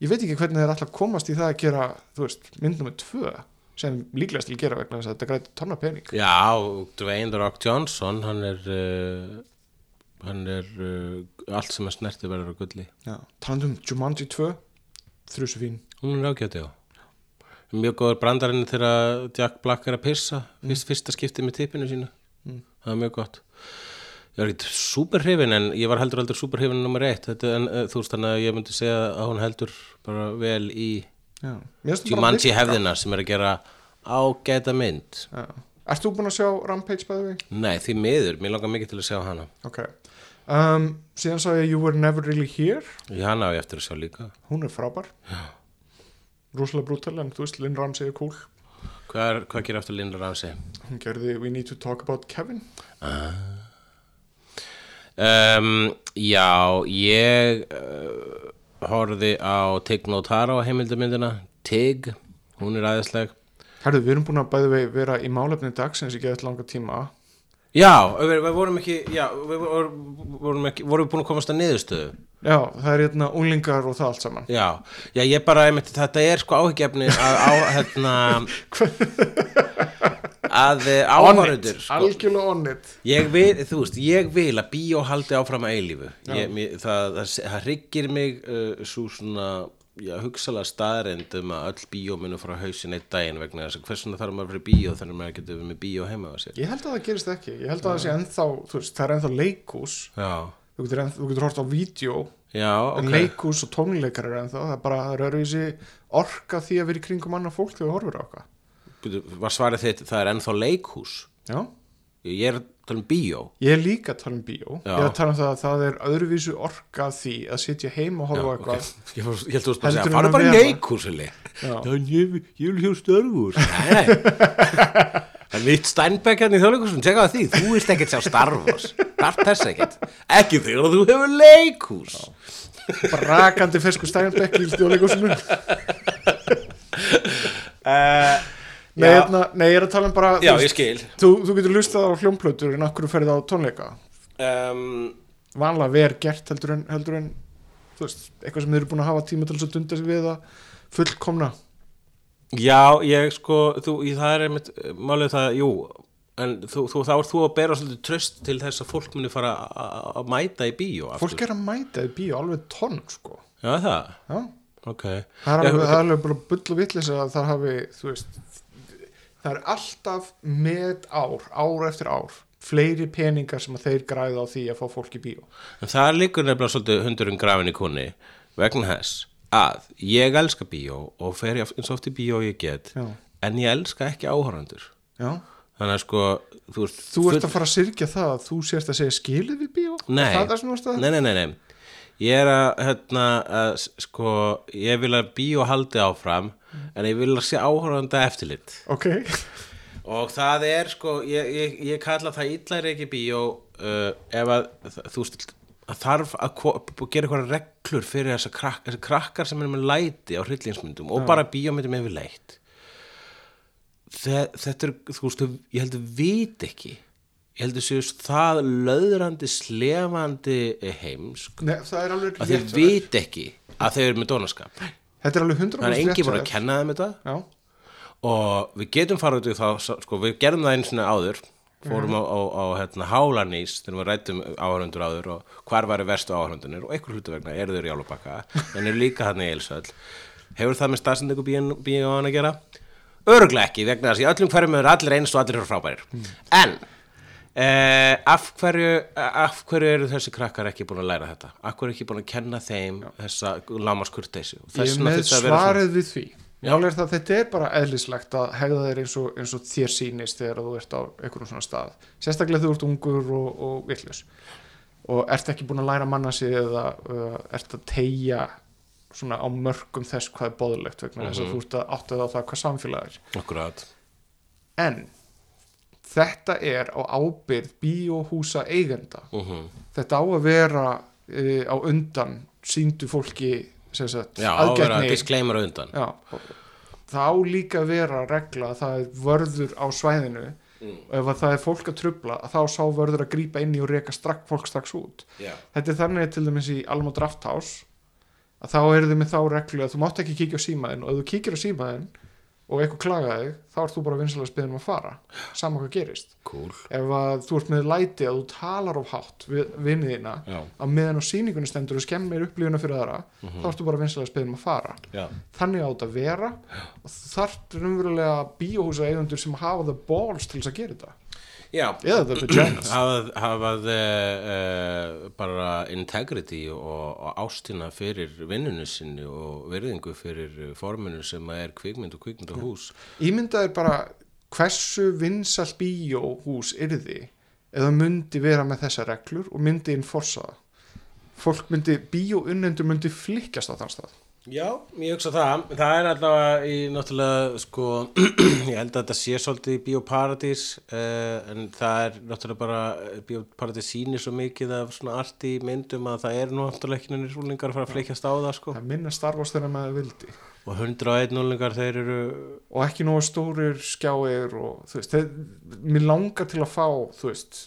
Ég veit ekki hvernig þeir ætla að komast í það að gera þú veist, mynd nummer tvö sem líklegast til að gera vegna þess að þetta græti tonna pening. Já, Dwayne The Rock Johnson hann er uh, hann er uh, allt sem er snerti verður á gulli. Já. talandi um Jumanji 2 þrjusu fín. Hún er ágæti á mjög góður brandarinn þegar Jack Black er að pissa fyrst, fyrsta skiptið með tippinu sínu. Það er mjög gott. Ég var ekki super hrifin en ég var heldur heldur super hrifin nummer eitt. Þetta, en, uh, þú veist þannig að ég myndi segja að hún heldur bara vel í Já. Jumanji virka. hefðina sem er að gera ágæta mynd. Já. Ert þú búin að sjá Rampage bæði við? nei því miður, mér langar mikið til að sjá hana. Ok. Um, Síðan sá ég You Were Never Really Here. Ég hana á ég eftir að sjá líka. Hún er frábær Rúslega brútal en þú veist Lynn Ramsey er cool. Hvað, hvað gerir eftir Linda Ramsey? Hún gerði We Need to Talk About Kevin. Um, já, ég uh, horfði á Tig Notaro heimildamindina Tig, hún er aðeinsleg Herðu, við erum búin að bæði vera í málefni dagsins í geðið langa tíma. Já, við, við vorum ekki já, við vorum, vorum ekki, vorum við búin að komast að niðurstöðu Já, það er hérna unglingar og það allt saman. Já, já, ég bara, einmitt, þetta er sko áhyggjefni að á, hérna að eh, áhörundur sko, Algjörlega on it. Ég vil, þú veist, ég vil að bíó haldi áfram að eilífu. Ég, mér, það, það, það hryggir mig uh, svo svona, já, hugsalega staðrend um að öll bíó munu frá hausin eitt daginn vegna þess að hversuna þarf maður fyrir bíó þegar maður getur með bíó heima á sér? Ég held að það gerist ekki. Ég held að það sé ennþá, þú veist, það er ennþá leikhús. Já, Þú getur, enn, þú getur hort á vídeo já, En ok. leikhús og tónleikar er ennþá Það er bara, það öðruvísi orka því að vera í kringum annað fólk þegar þú horfir á okkar Var svarið þitt, það er ennþá leikhús? Já. Ég er að tala um bíó. Ég er líka að tala um bíó. Já. Ég er að tala um það að það er öðruvísu orka af því að sitja heima og horfa á eitthvað ok. Ég, held þú veist bara að segja, en fara að bara í. Þannig ég, ég vil hjá störfús Nei, nei Það er mitt Steinbeck hérna í þjóðleikusum, tjekka það því, þú vilt ekkert sjá Star Wars, þarf þess ekkert, ekki þegar þú hefur leikhús. Brakandi fesku stæjanbekk í stjóðleikúsinu Uh, Nei, hérna, nei, ég er að tala um bara já, þú þú, þú getur lustað á hljómplötur en okkur ferði á tónleika? Um, vanlega ver gert heldur en, heldur en þú veist, eitthvað sem þið eru búin að hafa tíma til að dunda sig við að fullkomna já, ég sko, þú, ég, það er einmitt, eh, málið það, jú, en þú, þú, þá ert þú að bera svolítið tröst til þess að fólk muni fara að- mæta í bíó. aftur. fólk er að mæta í bíó alveg tonn sko Já, það, Já. ok. það er alveg, er bara bull og vitlis að það hafi þú veist það er alltaf með ár, ár eftir ár fleiri peningar sem að þeir græða á því að fá fólk í bíó En það er líkur nefnilega svolítið hundurinn grafin í kunni vegna þess að ég elska bíó og fer eins og oft í bíó ég get Já. en ég elska ekki áhórandur Já. þannig að sko þú, ert þú ert að fara að syrkja það að þú sérst að segja skilið við bíó Nei. Er það þú ert að nei, nei, nei, nei ég er að, hérna, að sko, ég vil að bíó haldi áfram en ég vil að sé áhóranda eftirlit ok, og það er sko ég, ég, ég kalla það illæri ekki bíó uh, ef að þú veist að þarf að gera eitthvað reglur fyrir þessa krak, þessa krakkar sem er með læti á hryllingsmyndum og bara bíómyndum yfir leitt. Þetta er þú veist, ég heldur vit ekki. Ég heldur séu það löðrandi slefandi heimsk nei, er að þér. vit ekki að þeir eru með dónaskap þetta er alveg 100% það er rétt engin hjá búin að kenna þeim þetta. Já, og við getum farið út í þá sko, við gerðum það einu svona áður fórum á, á, á hérna, Hálanís þegar við rættum áhörundur áður og hvar væri verstu áhörundunir og einhver hlutu vegna eru þeir í Álubakka en eru líka hann í Eilsöll hefur það með staðsendingu bíóan að gera? Öruglega ekki vegna þess að í öllum hverjum eru allir eins og allir eru frábærir en eh, af, hverju, af hverju eru þessi krakkar ekki búin að læra þetta? Af hverju er ekki búin að kenna þeim þessa lámaskurteysi? ég með svarið við því Já. Það þetta er bara eðlislegt að hegða þeir eins og, eins og þér sýnist þegar þú ert á einhvern svona stað. Sérstaklega þú ert ungur og, og vitlaus. Og ert ekki búin að læra manna sig eða uh, ert að tegja svona á mörgum þess hvað er bóðlegt vegna þess að þú ert að áttað á það hvað samfélag er. Akkurat. En þetta er á ábyrð bíóhúsa eigenda uh þetta á að vera uh, á undan síndu fólki sagt, Já, aðgætni disclaimer undan. Já, og það á líka vera regla að það er vörður á svæðinu. Og ef að það er fólk að trubla að þá sá vörður að grípa inn í og reka strak, fólk strax út. Já. þetta er þannig til dæmis í Alma Draft House að þá eru þið með þá reglu að þú mátt ekki kíkja á símaðin og ef þú kíkir á símaðin og eitthvað klagaði þá ert þú bara vinsalega spiðin að fara, sama hvað gerist. Cool. Ef að þú ert með læti að þú talar of hátt við vinnið þína að meðan á sýningunni stendur og skemmir upplifuna fyrir aðra þá ertu bara vinsalega spiðin að fara. Já. Þannig átt að vera. Og þar er umverulega bíóhúsa eigendur sem hafa það balls til þess að gera þetta Já. Vaginas hafað, hafað uh, uh, bara integrity og, og ástina fyrir vinnunu sinni og virðingu fyrir forminu sem er kvikmynd og kvikmynd og hús ímyndaður bara hversu vinsall bíóhús yrði eða myndi vera með þessa reglur og myndi enforsa það. Fólk myndi, bíóunnendur myndi flikkast á þann stað Já, ég hugsa það. Það er allavega í náttúrulega, sko, ég held að þetta sé svolítið í Bíóparadís, uh, en það er náttúrulega bara, Bíóparadís sýnir svo mikið af svona arti myndum að það er náttúrulega ekki nefnir rúlingar að fara að fleikjast á það, sko. það minna starfast þegar maður vildi Og 101 núlingar þeir eru, og ekki nógu stórir skjáir og þú veist, þeir, mér langar til að fá þú veist,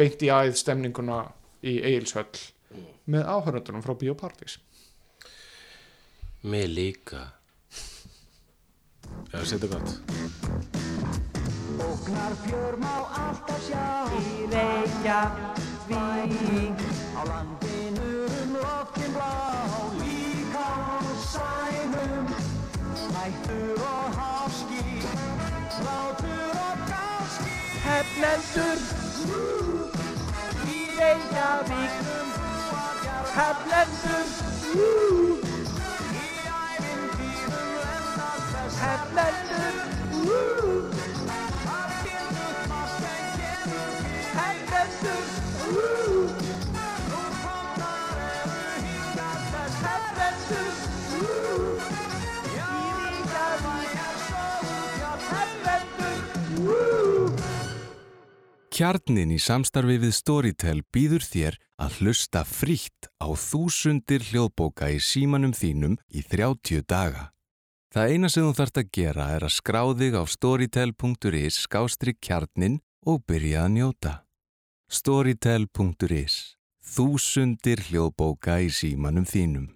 beint í æð stemninguna í Egilshöll með áhöröndunum frá Bíóparadís mig líka. Já, þetta er gott. Ógnar fjör má alltaf sjá. Í Reykjavík. Á landinu um loftin blá. Líka á sænum. Hættur og háski. Látur og gáski. Hefnendur Í Reykjavík. Hefnendur Kjarnin í samstarfi við Storytel býður þér að hlusta frítt á þúsundir hljóðbóka í símanum þínum í 30 daga. Það eina sem þú þarft að gera er að skrá þig á storytel.is skástrík kjarnin og byrja að njóta. Storytel.is Þúsundir hljóðbóka í símanum þínum.